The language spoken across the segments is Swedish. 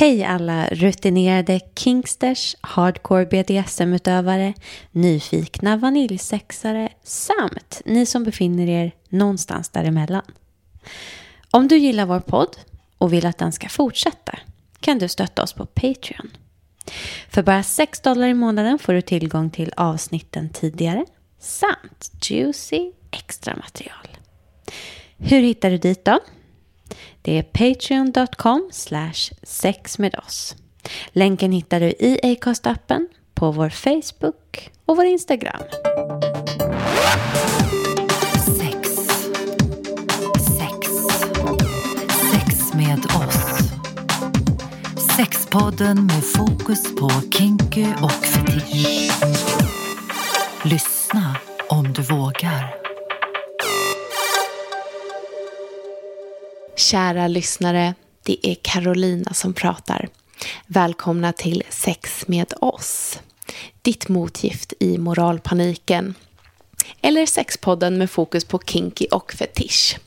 Hej alla rutinerade kinksters, hardcore BDSM-utövare, nyfikna vaniljsexare samt ni som befinner er någonstans däremellan. Om du gillar vår podd och vill att den ska fortsätta kan du stötta oss på Patreon. För bara 6 dollar i månaden får du tillgång till avsnitten tidigare samt juicy extra material. Hur hittar du dit då? Det är patreon.com slash sex med oss. Länken hittar du i Acast-appen, på vår Facebook och vår Instagram. Sex. Sex. Sex med oss. Sexpodden med fokus på kinky och fetisch. Lyssna om du vågar. Kära lyssnare, det är Carolina som pratar. Välkomna till Sex med oss. Ditt motgift i moralpaniken. Eller sexpodden med fokus på kinky och fetisch.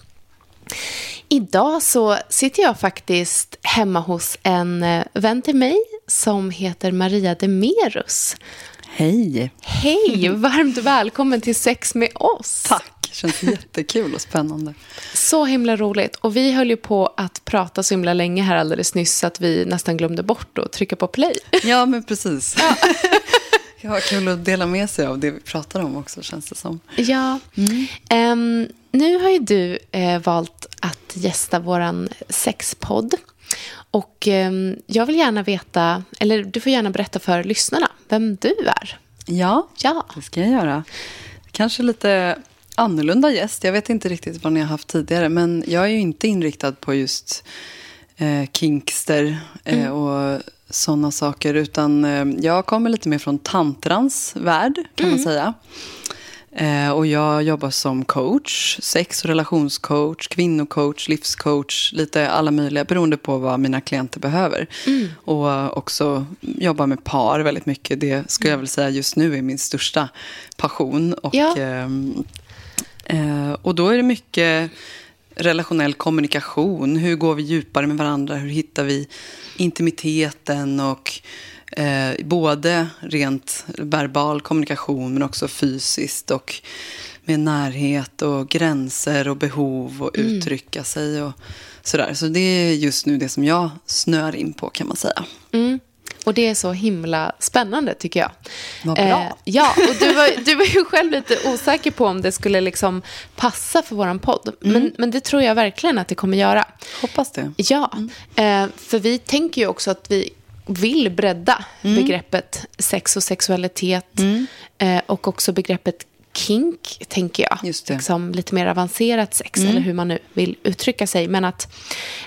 Idag så sitter jag faktiskt hemma hos en eh, vän till mig som heter Maria Demerus. Hej! Hej! Varmt välkommen till Sex med oss. Tack! Känns jättekul och spännande. Så himla roligt. Och vi höll ju på att prata så himla länge här alldeles nyss så att vi nästan glömde bort att trycka på play. Ja, men precis. Ja. ja, kul att dela med sig av det vi pratar om också, känns det som. Ja. Mm. Um, nu har ju du uh, valt att gästa vår sexpodd. Och um, jag vill gärna veta, eller du får gärna berätta för lyssnarna vem du är. Ja, ja. det ska jag göra. Kanske lite annorlunda gäst. Jag vet inte riktigt vad ni har haft tidigare. Men jag är ju inte inriktad på just eh, kinkster eh, mm. och sådana saker. Utan eh, jag kommer lite mer från tantrans värld kan mm. man säga. Eh, och jag jobbar som coach, sex och relationscoach, kvinnocoach, livscoach, lite alla möjliga beroende på vad mina klienter behöver. Mm. Och också jobbar med par väldigt mycket. Det skulle jag väl säga just nu är min största passion. Och, ja. Eh, och då är det mycket relationell kommunikation. Hur går vi djupare med varandra? Hur hittar vi intimiteten? och eh, Både rent verbal kommunikation men också fysiskt. och med närhet och gränser och behov och mm. uttrycka sig. och sådär. Så det är just nu det som jag snör in på kan man säga. Mm. Och det är så himla spännande tycker jag. Vad bra. Eh, ja, och du var, du var ju själv lite osäker på om det skulle liksom passa för vår podd. Mm. Men, men det tror jag verkligen att det kommer göra. Hoppas det. Ja, mm. eh, för vi tänker ju också att vi vill bredda mm. begreppet sex och sexualitet. Mm. Eh, och också begreppet kink, tänker jag. Just det. Liksom lite mer avancerat sex, mm. eller hur man nu vill uttrycka sig. Men att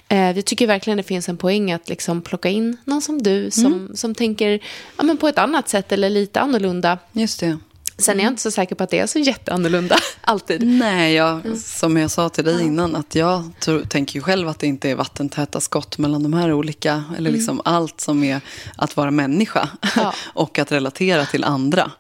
eh, vi tycker verkligen det finns en poäng att liksom plocka in någon som du, som, mm. som tänker ja, men på ett annat sätt eller lite annorlunda. Just det. Sen är jag inte så säker på att det är så jätteannorlunda alltid. Nej, jag, mm. som jag sa till dig innan, att jag tror, tänker ju själv att det inte är vattentäta skott mellan de här olika, eller mm. liksom mm. allt som är att vara människa ja. och att relatera till andra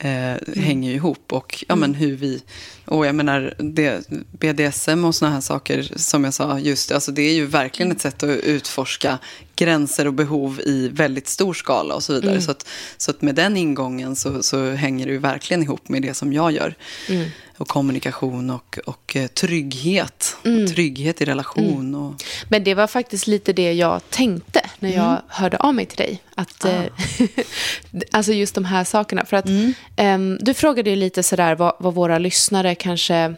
eh, mm. hänger ju ihop. Och ja, men mm. hur vi, och jag menar, det, BDSM och såna här saker, som jag sa, just alltså det är ju verkligen ett sätt att utforska gränser och behov i väldigt stor skala och så vidare. Mm. Så, att, så att med den ingången så, så hänger det ju verkligen ihop med det som jag gör. Mm. Och kommunikation och, och eh, trygghet. Mm. Trygghet i relation. Mm. Och... Men det var faktiskt lite det jag tänkte när jag mm. hörde av mig till dig. Att, ah. Eh, alltså just de här sakerna. För att um, Du frågade ju lite sådär vad, vad våra lyssnare kanske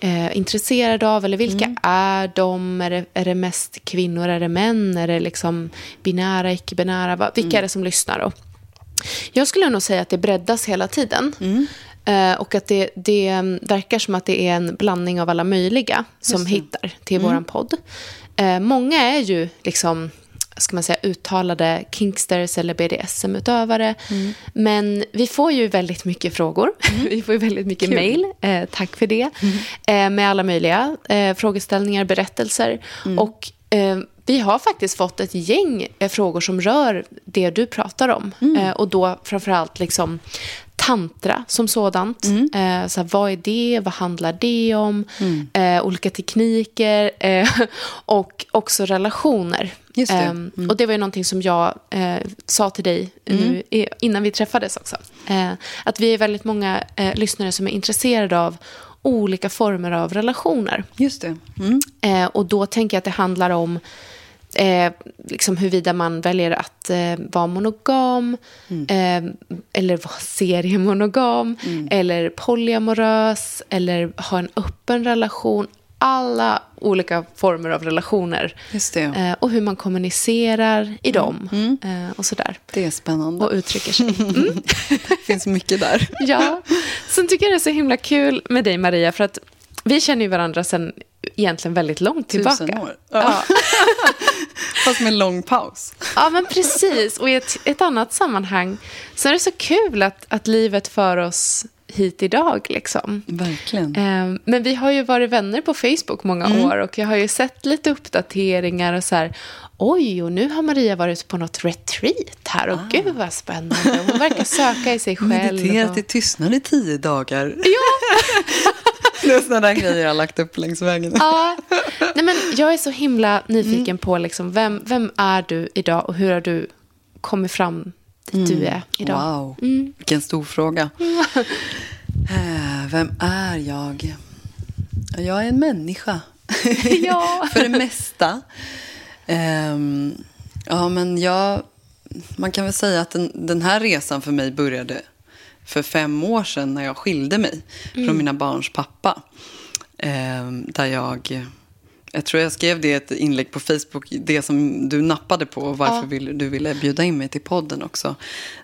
eh, intresserade av? Eller vilka mm. är de? Är det, är det mest kvinnor? Är det män? Är det liksom binära, icke-binära? Vilka mm. är det som lyssnar? Då? Jag skulle nog säga att det breddas hela tiden. Mm. Eh, och att det, det verkar som att det är en blandning av alla möjliga som hittar till mm. vår podd. Eh, många är ju liksom ska man säga, uttalade kinksters eller BDSM-utövare. Mm. Men vi får ju väldigt mycket frågor. Mm. Vi får ju väldigt mycket mejl. Eh, tack för det. Mm. Eh, med alla möjliga eh, frågeställningar, berättelser. Mm. Och eh, vi har faktiskt fått ett gäng frågor som rör det du pratar om. Mm. Och då framförallt liksom tantra som sådant. Mm. Eh, så här, vad är det? Vad handlar det om? Mm. Eh, olika tekniker eh, och också relationer det. Ehm, Och det var ju någonting som jag eh, sa till dig nu, i- innan vi träffades också. Eh, att vi är väldigt många eh, lyssnare som är intresserade av olika former av relationer. Just det. Mm. Och då tänker jag att det handlar om eh, liksom huruvida man väljer att eh, vara monogam eh, eller vara seriemonogam eller polyamorös eller ha en öppen relation. Alla olika former av relationer. Eh, och hur man kommunicerar i dem eh, och sådär. Det är spännande. Och uttrycker sig. Det finns mycket där. Ja. Sen tycker jag det är så himla kul med dig Maria för att vi känner ju varandra sen egentligen väldigt långt tillbaka. Tusen år. Ja. Fast med en lång paus. Ja, men precis. Och i ett, ett annat sammanhang så är det så kul att, att livet för oss hit idag. Liksom. Verkligen. Eh, Men vi har ju varit vänner på Facebook många Mm. år och jag har ju sett lite uppdateringar och så här. Oj, och nu har Maria varit på något retreat här och gud vad spännande. Hon verkar söka i sig själv. Mediterat och... i tystnad i tio dagar. Ja! det är sådana där grejer jag har lagt upp längs vägen. Ja, nej men jag är så himla nyfiken på liksom, vem, vem är du idag och hur har du kommit fram dit du är idag? Wow, vilken stor fråga. Eh, Vem är jag? Jag är en människa. Ja. För det mesta. Ehm, ja, men jag... Man kan väl säga att den, den här resan för mig började för fem år sedan när jag skilde mig från mina barns pappa. Ehm, där jag... Jag tror jag skrev det i ett inlägg på Facebook, det som du nappade på och varför Ja. du ville bjuda in mig till podden också.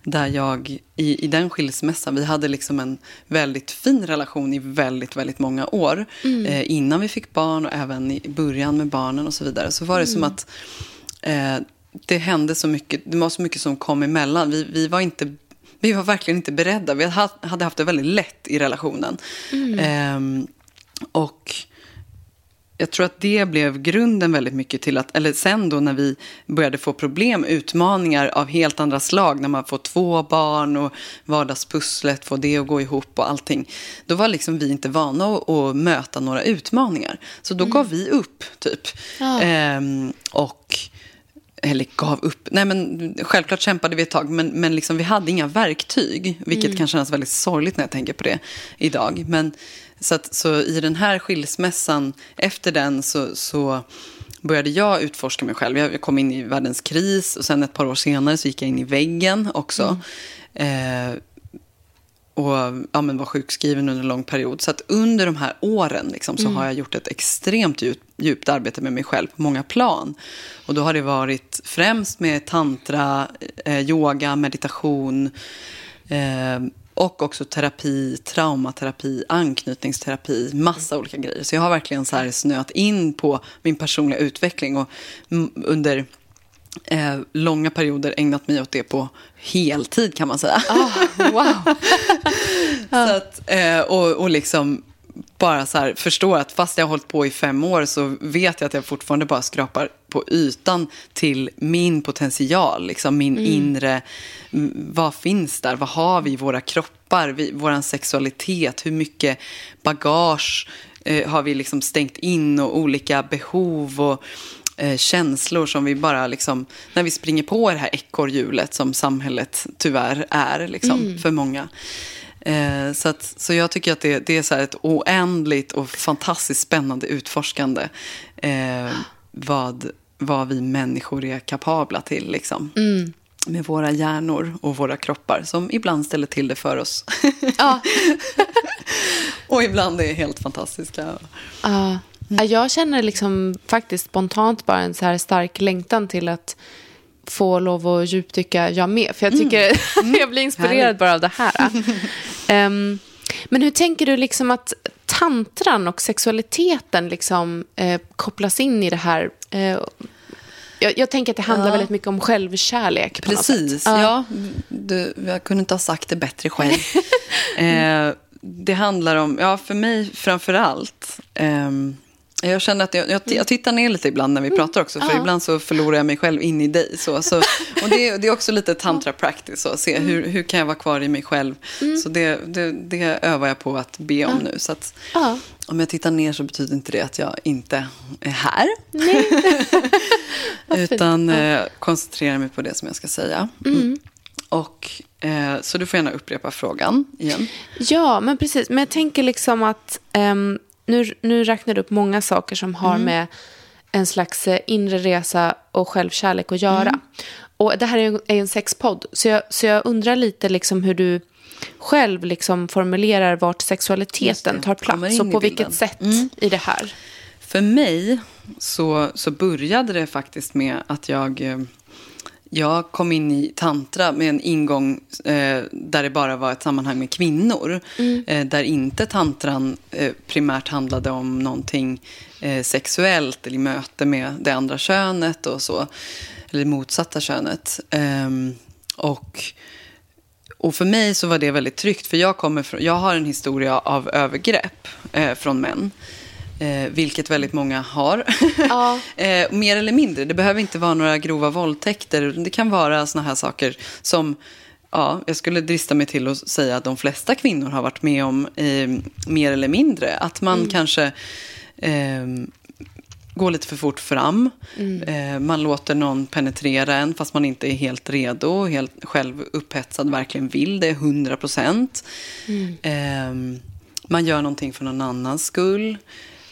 Där jag, i, i den skilsmässan, vi hade liksom en väldigt fin relation i väldigt, väldigt många år. Eh, innan vi fick barn och även i början med barnen och så vidare. Så var det som att eh, det hände så mycket, det var så mycket som kom emellan. Vi, vi var inte vi var verkligen inte beredda. Vi ha- hade haft det väldigt lätt i relationen. Ehm, och jag tror att det blev grunden väldigt mycket till att, eller sen då när vi började få problem, utmaningar av helt andra slag, när man får två barn och vardagspusslet, får det att gå ihop och allting. Då var liksom vi inte vana att, att möta några utmaningar. Så då gav vi upp, typ. Ja. Ehm, och eller gav upp. Nej, men självklart kämpade vi ett tag, men, men liksom, vi hade inga verktyg. Vilket kan kännas väldigt sorgligt när jag tänker på det idag. Men, så, att, så i den här skilsmässan, efter den så, så började jag utforska mig själv. Jag kom in i världens kris och sen ett par år senare så gick jag in i väggen också. Eh, och ja, men var sjukskriven under en lång period. Så att under de här åren liksom, så har jag gjort ett extremt djupt, djupt arbete med mig själv på många plan. Och då har det varit främst med tantra, eh, yoga, meditation eh, och också terapi, traumaterapi, anknytningsterapi, massa olika grejer. Så jag har verkligen så här snöat in på min personliga utveckling och mm, under eh, långa perioder ägnat mig åt det på heltid kan man säga. Wow. Så att, eh, och, och liksom bara så här förstår att fast jag har hållit på i fem år så vet jag att jag fortfarande bara skrapar på ytan till min potential, liksom min inre, m, vad finns där, vad har vi i våra kroppar, vi, vår sexualitet, hur mycket bagage eh, har vi liksom stängt in och olika behov och eh, känslor som vi bara liksom, när vi springer på det här ekorrhjulet som samhället tyvärr är liksom, för många. Eh, så, att, så jag tycker att det, det är så ett oändligt och fantastiskt spännande utforskande eh, vad, vad vi människor är kapabla till. Liksom. Med våra hjärnor och våra kroppar som ibland ställer till det för oss. Ja. och ibland är helt fantastiska. Ja. Ja, Jag känner liksom faktiskt spontant bara en så här stark längtan till att få lov att djupdyka jag med. För jag tycker jag blir inspirerad Härligt. bara av det här. Ehm, men hur tänker du liksom att tantran och sexualiteten liksom, eh, kopplas in i det här? Eh, jag, jag tänker att det handlar Ja. väldigt mycket om självkärlek. Precis, sätt. ja. Du, jag kunde inte ha sagt det bättre själv. eh, det handlar om, ja för mig framför allt. Jag känner att jag, jag, jag tittar ner lite ibland när vi pratar också. För Mm. Ja. ibland så förlorar jag mig själv in i dig. Så, så, och det, det är också lite tantra practice. Så, se Mm. hur, hur kan jag vara kvar i mig själv. Så det, det, det övar jag på att be om nu. Så att, Ja. om jag tittar ner så betyder inte det att jag inte är här. Utan eh, koncentrerar mig på det som jag ska säga. Mm. Och, eh, så du får gärna upprepa frågan igen. Ja, men precis. Men jag tänker liksom att um, nu, nu räknar du upp många saker som har mm. med en slags eh, inre resa och självkärlek att göra. Mm. Och det här är en, en sexpodd, så jag, så jag undrar lite liksom hur du själv liksom formulerar vart sexualiteten tar plats och på vilket sätt mm. i det här. För mig så, så började det faktiskt med att jag eh, jag kom in i tantra med en ingång eh, där det bara var ett sammanhang med kvinnor. Mm. Eh, där inte tantran eh, primärt handlade om någonting eh, sexuellt eller i möte med det andra könet och så. Eller motsatta könet. Ehm, och, och för mig så var det väldigt tryggt. För jag, kommer från, jag har en historia av övergrepp eh, från män. Eh, vilket väldigt många har. Ja. eh, mer eller mindre. Det behöver inte vara några grova våldtäkter. Det kan vara såna här saker som Ja, jag skulle drista mig till att säga att de flesta kvinnor har varit med om eh, mer eller mindre. Att man mm. kanske eh, går lite för fort fram. Mm. Eh, man låter någon penetrera en fast man inte är helt redo, helt själv upphetsad, verkligen vill det, 100 procent. Mm. Eh, man gör någonting för någon annans skull.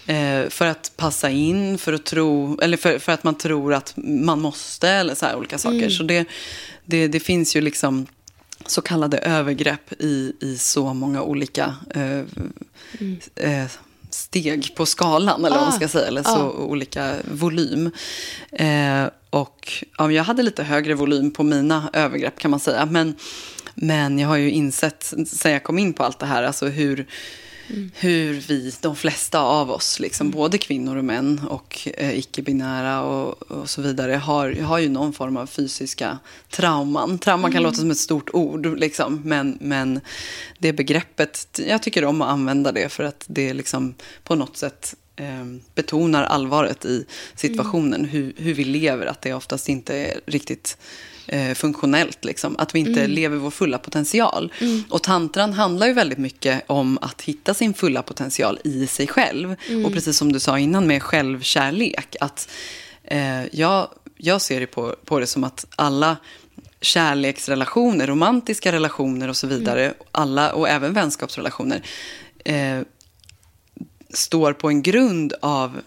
Eh, för att passa in, för att, tro, eller för, för, att man tror att man måste, eller så här olika saker. Mm. Så det, det, det, finns ju liksom så kallade övergrepp i, i så många olika eh, mm. eh, steg på skalan, eller ah. vad man ah. ska säga, eller så ah. olika volym. Eh, och ja, jag hade lite högre volym på mina övergrepp kan man säga. Men, men jag har ju insett, sen jag kom in på allt det här, alltså hur Mm. Hur vi, de flesta av oss, liksom, mm. både kvinnor och män och eh, icke-binära och, och, så vidare, har, har ju någon form av fysiska trauman. Trauman kan mm. låta som ett stort ord, liksom, men, men det begreppet, jag tycker om att använda det för att det liksom på något sätt eh, betonar allvaret i situationen, mm. hur, hur vi lever, att det oftast inte är riktigt eh, funktionellt. Liksom. Att vi inte mm. lever vår fulla potential. Mm. Och tantran handlar ju väldigt mycket om att hitta sin fulla potential i sig själv. Mm. Och precis som du sa innan med självkärlek. Att eh, jag, jag ser det på, på det som att alla kärleksrelationer, romantiska relationer och så vidare, mm. alla, och även vänskapsrelationer, eh, står på en grund av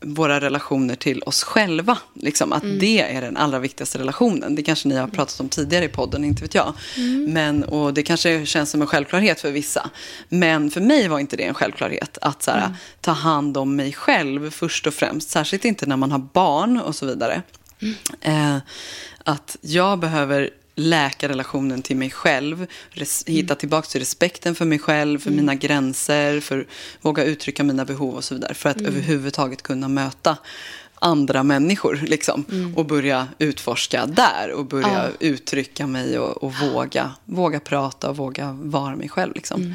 våra relationer till oss själva. Liksom, att mm. det är den allra viktigaste relationen. Det kanske ni har pratat om tidigare i podden, inte vet jag. Mm. Men, och det kanske känns som en självklarhet för vissa. Men för mig var inte det en självklarhet. Att så här, mm. ta hand om mig själv först och främst. Särskilt inte när man har barn och så vidare. Mm. Eh, att jag behöver läka relationen till mig själv, res, mm. hitta tillbaka till respekten för mig själv, för mm. mina gränser, för att våga uttrycka mina behov och så vidare. För att mm. överhuvudtaget kunna möta andra människor liksom, mm. och börja utforska där och börja ja. uttrycka mig och, och, våga, våga prata och våga vara mig själv. Liksom. Mm.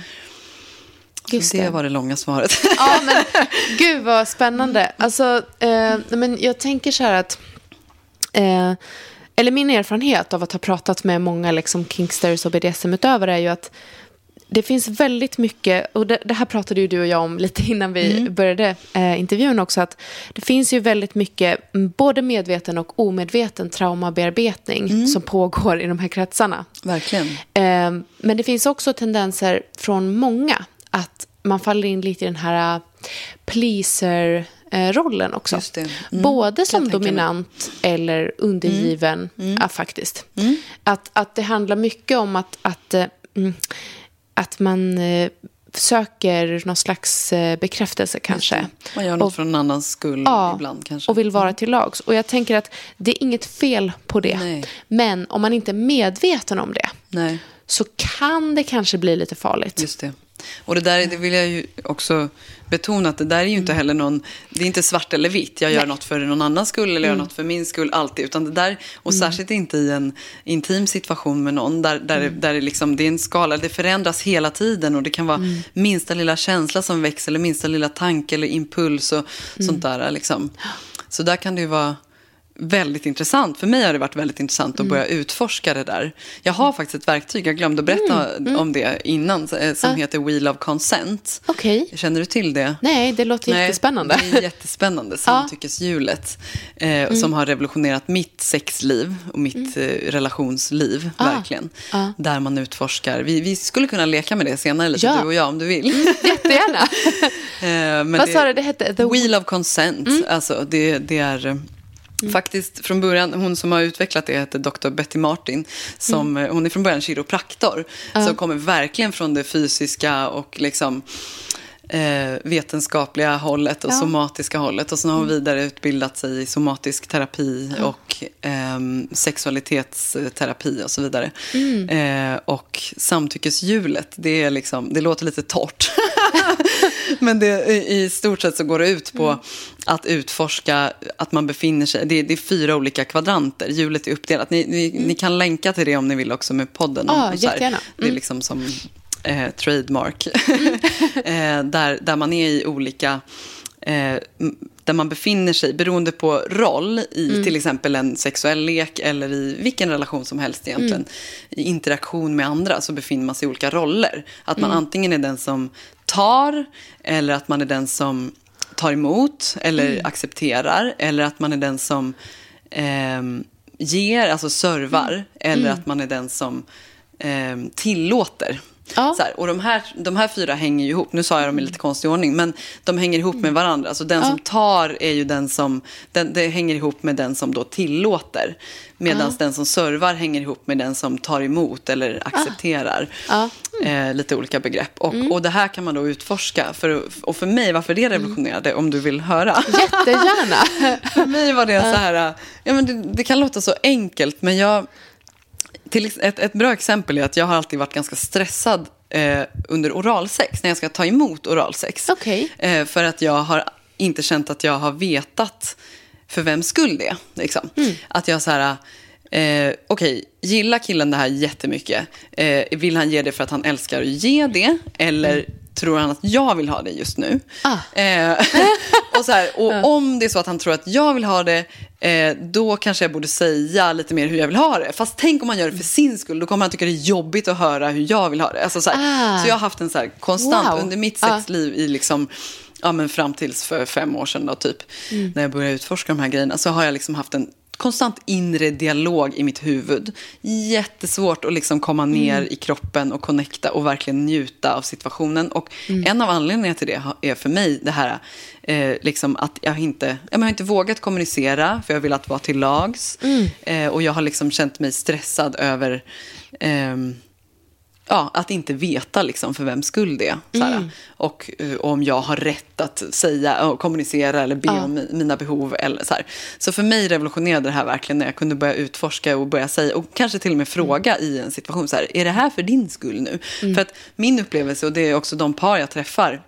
Just det, det var det långa svaret. Ja, men gud vad spännande. Alltså, eh, men jag tänker så här att eh, eller min erfarenhet av att ha pratat med många liksom kinksters och BDSM-utövare är ju att det finns väldigt mycket, och det, det, här pratade ju du och jag om lite innan vi mm. började eh, intervjun också, att det finns ju väldigt mycket både medveten och omedveten traumabearbetning mm. som pågår i de här kretsarna. Verkligen. Eh, men det finns också tendenser från många att man faller in lite i den här pleaser rollen också. Mm. Både som dominant eller undergiven, mm. Ja, faktiskt. Mm. Att, att det handlar mycket om att, att, eh, mm, att man eh, söker någon slags eh, bekräftelse kanske. Man gör något och, för någon annans skull ja, ibland kanske. och vill vara mm. till lags. Och jag tänker att det är inget fel på det. Nej. Men om man inte är medveten om det Nej. så kan det kanske bli lite farligt. Just det. Och det där det vill jag ju också betona att det där är ju inte mm. heller någon, det är inte svart eller vitt. Jag gör Nej. något för någon annans skull eller mm. gör något för min skull alltid. Utan det där, och mm. särskilt inte i en intim situation med någon där, där, mm. där det, liksom, det är en skala, det förändras hela tiden och det kan vara mm. minsta lilla känsla som väcks eller minsta lilla tanke eller impuls och mm. sånt där. Liksom. Så där kan det ju vara väldigt intressant. För mig har det varit väldigt intressant att Mm. börja utforska det där. Jag har faktiskt ett verktyg, jag glömde att berätta Mm. om det innan, eh, som heter Wheel of Consent. Okej. Känner du till det? Nej, det låter Nej, jättespännande. Det är jättespännande, samtyckeshjulet. Eh, Som har revolutionerat mitt sexliv och mitt eh, relationsliv, Ah. verkligen. Ah. Där man utforskar. Vi, vi skulle kunna leka med det senare, lite, Ja. du och jag, om du vill. Jättegärna. Eh, Vad sa du det hette? The Wheel of Consent. Mm. Alltså, det, det är... eh, Faktiskt från början, hon som har utvecklat det heter Dr. Betty Martin. Som, Mm. eh, Hon är från början kiropraktor. Som kommer verkligen från det fysiska och liksom eh, vetenskapliga hållet och Ja. Mm. somatiska hållet. Och sen har hon vidare utbildat sig i somatisk terapi och eh, sexualitetsterapi och så vidare. Mm. Eh, och samtyckeshjulet, det, är liksom, det låter lite torrt. Men det, i stort sett så går det ut på Mm. att utforska att man befinner sig... Det, det är fyra olika kvadranter. Hjulet är uppdelat. Ni, ni, ni kan länka till det om ni vill också med podden. Här. jättegärna. Det är Mm. liksom som eh, trademark. eh, där, där man är i olika... Eh, där man befinner sig beroende på roll i Mm. till exempel en sexuell lek eller i vilken relation som helst egentligen. Mm. I interaktion med andra så befinner man sig i olika roller. Att Mm. man antingen är den som tar eller att man är den som tar emot eller Mm. accepterar. Eller att man är den som ehm, ger, alltså servar. Mm. Eller att man är den som ehm, tillåter. Ja. Så här, och de här, de här fyra hänger ju ihop. Nu sa jag dem i lite konstig ordning, men de hänger ihop med varandra. Alltså den som tar är ju den som, den, det hänger ihop med den som då tillåter. Medan den som servar hänger ihop med den som tar emot eller accepterar. Ja. Eh, lite olika begrepp. Och, och det här kan man då utforska. För, och för mig, varför det revolutionerade, om du vill höra. Jättegärna. För mig var det så här, ja, men det, det kan låta så enkelt, men jag... Till, ett, ett bra exempel är att jag har alltid varit ganska stressad eh, under oralsex, när jag ska ta emot oralsex. Okej. Eh, för att jag har inte känt att jag har vetat för vems skull det är. Liksom. Att jag så här, eh, okej, gillar killen det här jättemycket? Eh, vill han ge det för att han älskar att ge det? Eller tror han att jag vill ha det just nu? Ah. Eh, och så här, och om det är så att han tror att jag vill ha det, eh, då kanske jag borde säga lite mer hur jag vill ha det. Fast tänk om man gör det för sin skull, då kommer han tycka det är jobbigt att höra hur jag vill ha det. Alltså, så, här, Ah. så jag har haft en så här konstant, Wow. under mitt Ah. sexliv i liksom, ja, men fram tills för fem år sedan då, typ, Mm. när jag började utforska de här grejerna, så har jag liksom haft en konstant inre dialog i mitt huvud. Jättesvårt att liksom komma ner Mm. i kroppen och connecta och verkligen njuta av situationen. Och Mm. en av anledningarna till det är för mig det här eh, liksom att jag inte, jag har inte vågat kommunicera för jag har velat vara till lags. Mm. Eh, och jag har liksom känt mig stressad över ehm, ja, att inte veta liksom för vems skull det är. Mm. Och eh, om jag har rätt att säga och kommunicera eller be Ja. om mi- mina behov. Eller så, här. så för mig revolutionerade det här verkligen när jag kunde börja utforska och börja säga och kanske till och med fråga Mm. i en situation. Så här, är det här för din skull nu? För att min upplevelse, och det är också de par jag träffar,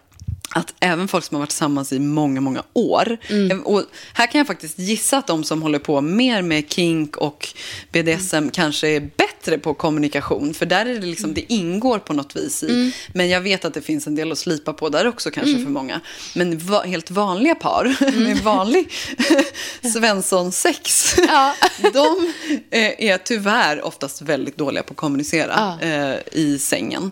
att även folk som har varit tillsammans i många, många år. Mm. Och här kan jag faktiskt gissa att de som håller på mer med kink och BDSM Mm. kanske är bättre på kommunikation. För där är det liksom, det ingår på något vis i. Mm. Men jag vet att det finns en del att slipa på där också kanske för många. Men va, helt vanliga par Mm. med vanlig Svensson-sex. Ja. de eh, är tyvärr oftast väldigt dåliga på att kommunicera Ja. Mm. eh, i sängen.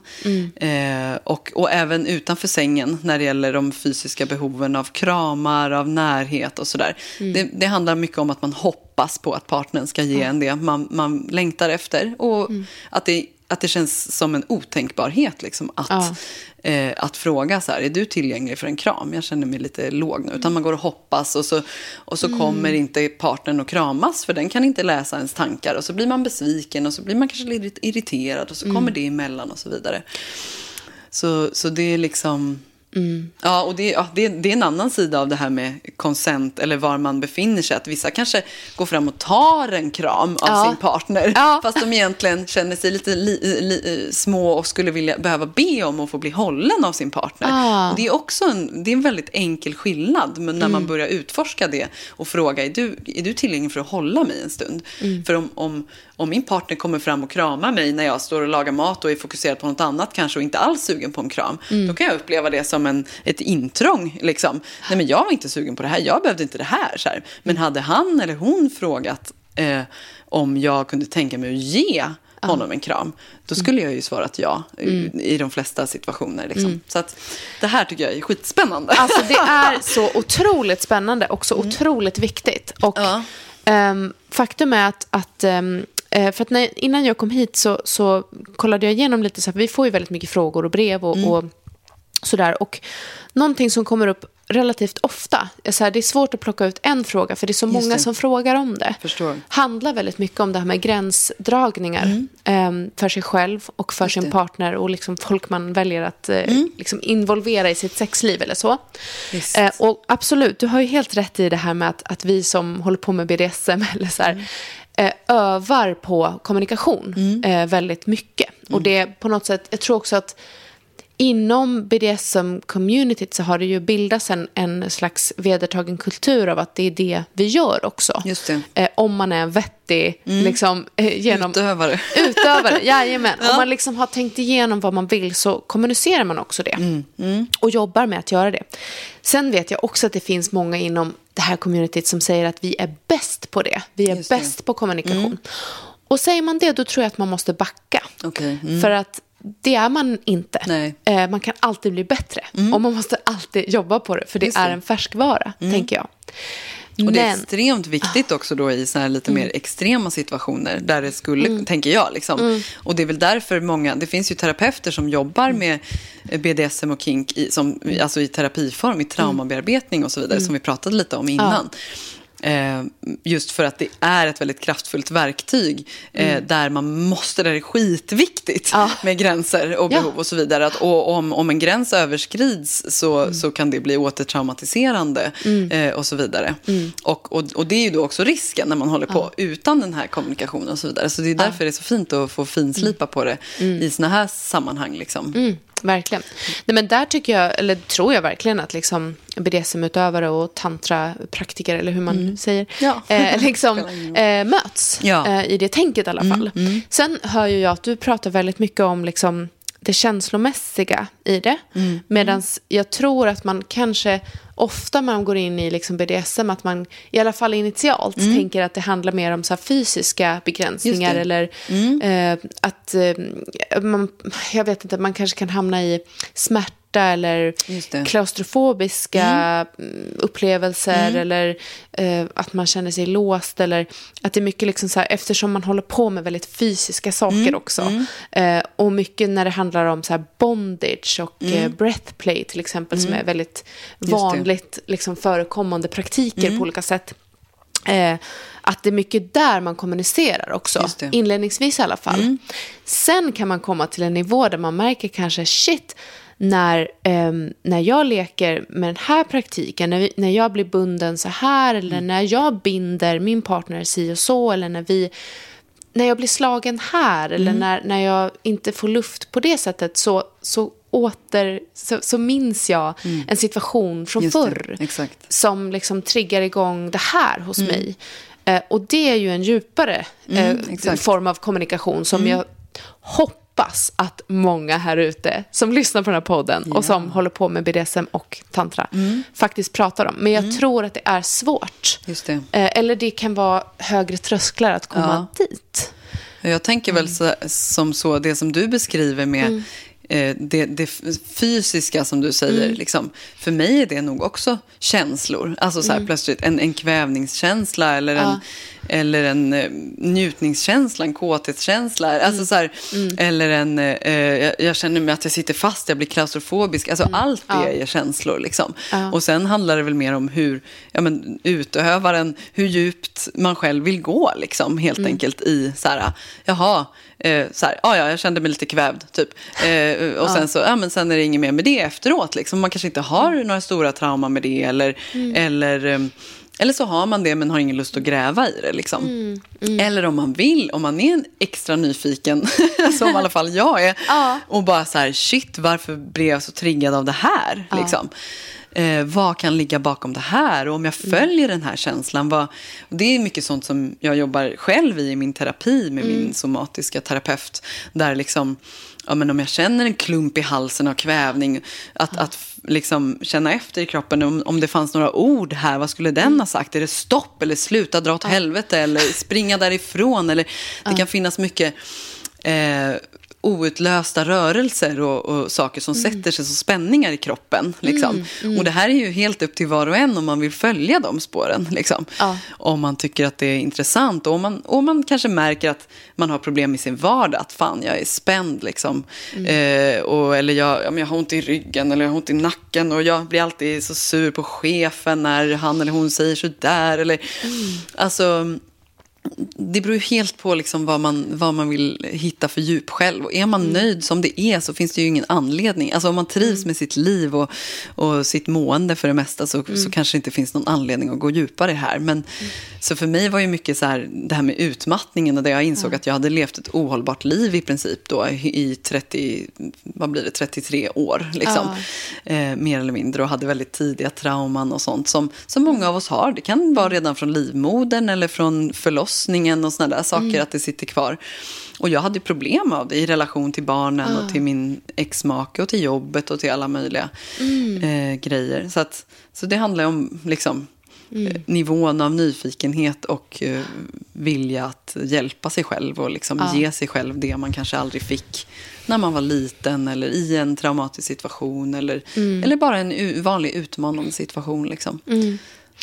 Eh, och, och även utanför sängen när det gäller de fysiska behoven av kramar, av närhet och sådär. Mm. Det, det handlar mycket om att man hoppas på att partnern ska ge en det man, man längtar efter. Och Mm. att, det, att det känns som en otänkbarhet liksom, att, Ja. eh, att fråga så här, är du tillgänglig för en kram? Jag känner mig lite låg nu. Utan man går och hoppas och så, och så Mm. kommer inte partnern att kramas för den kan inte läsa ens tankar. Och så blir man besviken och så blir man kanske lite irriterad och så Mm. kommer det emellan och så vidare. Så, så det är liksom... Mm. Ja, och det, ja, det, det är en annan sida av det här med konsent eller var man befinner sig. Att vissa kanske går fram och tar en kram av Ja. sin partner. Ja. Fast de egentligen känner sig lite li, li, små och skulle vilja, behöva be om att få bli hållen av sin partner. Ah. Och det är också en, det är en väldigt enkel skillnad. Men när man börjar utforska det och fråga, är du, är du tillgänglig för att hålla mig en stund? För om, om, om min partner kommer fram och kramar mig när jag står och lagar mat och är fokuserad på något annat kanske och inte alls sugen på en kram. Då kan jag uppleva det som som en, ett intrång. Liksom. Nej, men jag var inte sugen på det här, jag behövde inte det här. Så här. Men hade han eller hon frågat eh, om jag kunde tänka mig att ge honom en kram, då skulle jag ju svarat ja i, i de flesta situationer. Liksom. Så att, det här tycker jag är skitspännande. Alltså det är så otroligt spännande och så otroligt viktigt. Och Ja. ehm, faktum är att, att eh, för att när, innan jag kom hit så, så kollade jag igenom lite, så här, vi får ju väldigt mycket frågor och brev och, och sådär. Och någonting som kommer upp relativt ofta, är så här, det är svårt att plocka ut en fråga, för det är så många det. som frågar om det. Förstår. handlar väldigt mycket om det här med gränsdragningar ehm, för sig själv och för sin det. partner och liksom folk man väljer att eh, liksom involvera i sitt sexliv eller så. Eh, och absolut, du har ju helt rätt i det här med att, att vi som håller på med BDSM eller så här, eh, övar på kommunikation eh, väldigt mycket. Och det är på något sätt, jag tror också att Inom BDSM-communityt så har det ju bildats en, en slags vedertagen kultur av att det är det vi gör också. Just det. Eh, om man är en vettig liksom, eh, genom... Utövare. Utövare, jajamän. Om man liksom har tänkt igenom vad man vill så kommunicerar man också det. Mm, Och jobbar med att göra det. Sen vet jag också att det finns många inom det här communityt som säger att vi är bäst på det. Vi är Just det. Mm. bäst på kommunikation. Och säger man det, då tror jag att man måste backa. Okej, mm. För att det är man inte. Mm. Eh, man kan alltid bli bättre. Och man måste alltid jobba på det. För det Just är. Mm. en färskvara, tänker jag. Och det är Men- Ah. extremt viktigt också då i så här lite Mm. mer extrema situationer där det skulle, tänker jag. Liksom. Mm. Och det är väl därför många, det finns ju terapeuter som jobbar Mm. med eh, BDSM och kink i, som, alltså i terapiform, i traumabearbetning och så vidare, som vi pratade lite om innan. Eh, just för att det är ett väldigt kraftfullt verktyg eh, där man måste, där det är skitviktigt Ja. med gränser och Ja. behov och så vidare. Att, och om, om en gräns överskrids så, så kan det bli återtraumatiserande eh, och så vidare. Och, och, och det är ju då också risken när man håller på utan den här kommunikationen och så vidare. Så det är därför det är så fint att få finslipa på det i såna här sammanhang. Liksom. Mm, verkligen. Nej, men där tycker jag, eller tror jag verkligen att liksom BDSM-utövare och tantrapraktiker, eller hur man säger, Ja. eh, liksom, eh, möts Ja. eh, i det tänket i alla fall. Sen hör ju jag att du pratar väldigt mycket om liksom, det känslomässiga i det. Mm. Medan jag tror att man kanske ofta när man går in i liksom BDSM, att man i alla fall initialt tänker att det handlar mer om så fysiska begränsningar Mm. Det. Mm. eller eh, att eh, man, jag vet inte, man kanske kan hamna i smärta eller Just det. klaustrofobiska mm. upplevelser eller eh, att man känner sig låst eller att det är mycket liksom så här, eftersom man håller på med väldigt fysiska saker också eh, och mycket när det handlar om så bondage och eh, breathplay till exempel som är väldigt vanligt liksom förekommande praktiker på olika sätt. Eh, att det är mycket där man kommunicerar också, inledningsvis i alla fall. Sen kan man komma till en nivå där man märker kanske shit, när, ehm, när jag leker med den här praktiken, när, vi, när jag blir bunden så här eller när jag binder min partner si och så eller när vi när jag blir slagen här eller när, när jag inte får luft på det sättet så, så åter så, så minns jag en situation från Just förr som liksom triggar igång det här hos mig. Eh, och det är ju en djupare eh, exakt. form av kommunikation som jag hoppas att många här ute som lyssnar på den här podden och som håller på med BDSM och tantra faktiskt pratar om. Men jag tror att det är svårt. Det. Eh, eller det kan vara högre trösklar att komma dit. Jag tänker väl så, som så, det som du beskriver med eh, det, det fysiska som du säger. Liksom, för mig är det nog också känslor. Alltså så här, plötsligt en, en kvävningskänsla eller en, eller en eh, njutningskänsla, en kåthetskänsla. Alltså så här, Eller en, eh, jag, jag känner mig att jag sitter fast, jag blir klaustrofobisk. Alltså allt det är känslor. Liksom. Och sen handlar det väl mer om hur ja, men, utövaren, hur djupt man själv vill gå. Liksom, helt enkelt i så här, jaha, eh, så här, ah, ja, jag kände mig lite kvävd. Typ. Eh, och sen, så, ja, men sen är det inget mer med det efteråt. Liksom. Man kanske inte har några stora trauman med det. Eller, eller, eh, eller så har man det men har ingen lust att gräva i det. Liksom. Eller om man vill, om man är en extra nyfiken, som i alla fall jag är. Ja. Och bara så här, shit, varför blev jag så triggad av det här? Liksom. Eh, vad kan ligga bakom det här? Och om jag Mm. följer den här känslan, vad... Det är mycket sånt som jag jobbar själv i i min terapi med Mm. min somatiska terapeut. Där liksom, ja, men om jag känner en klump i halsen av kvävning, att, att f- liksom känna efter i kroppen om, om det fanns några ord här, vad skulle den Mm. ha sagt? Är det stopp eller sluta dra åt helvete eller springa därifrån? Eller, det kan finnas mycket eh, outlösta rörelser och, och saker som Mm. sätter sig som spänningar i kroppen. Liksom. Och det här är ju helt upp till var och en om man vill följa de spåren. Liksom. Ja. Om man tycker att det är intressant och om man, och man kanske märker att man har problem i sin vardag. Att fan, jag är spänd liksom. Eh, och, eller jag, ja, jag har ont i ryggen eller jag har ont i nacken och jag blir alltid så sur på chefen när han eller hon säger sådär. Eller, Alltså, det beror ju helt på liksom vad, man, vad man vill hitta för djup själv. Och är man nöjd som det är så finns det ju ingen anledning. Alltså om man trivs med sitt liv och, och sitt mående för det mesta så, så kanske det inte finns någon anledning att gå djupare här. Men, Så för mig var ju mycket så här, det här med utmattningen och det jag insåg att jag hade levt ett ohållbart liv i princip då i 30, vad blir det, 33 år. Liksom. Eh, mer eller mindre och hade väldigt tidiga trauman och sånt som, som många av oss har. Det kan vara redan från livmodern eller från förlossningen och sådana där saker att det sitter kvar. Och jag hade problem av det i relation till barnen och till min exmake och till jobbet och till alla möjliga eh, grejer. Så, att, så det handlar om liksom, eh, nivån av nyfikenhet och eh, vilja att hjälpa sig själv och liksom ge sig själv det man kanske aldrig fick när man var liten eller i en traumatisk situation eller, eller bara en vanlig utmanande situation. Liksom.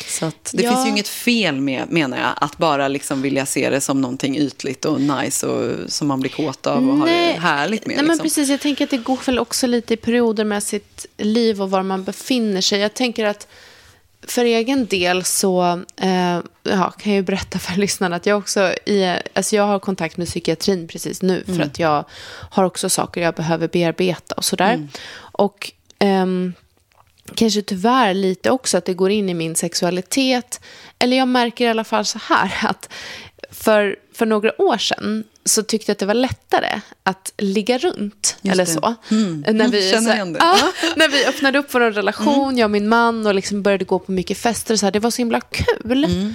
Så det Ja. finns ju inget fel med, menar jag, att bara liksom vilja se det som någonting ytligt och nice och som man blir kåt av och har det härligt med. Nej, men liksom. precis. Jag tänker att det går väl också lite i perioder med sitt liv och var man befinner sig. Jag tänker att för egen del så eh, ja, kan jag ju berätta för lyssnarna att jag också i, alltså jag har kontakt med psykiatrin precis nu för att jag har också saker jag behöver bearbeta och sådär. Och ehm, kanske tyvärr lite också att det går in i min sexualitet. Eller jag märker i alla fall så här att för, för några år sedan så tyckte jag att det var lättare att ligga runt. Just eller det. så. Mm. När, vi, Känner så, det. Ja, när vi öppnade upp vår relation, jag och min man och liksom började gå på mycket fester. Så här, det var så himla kul.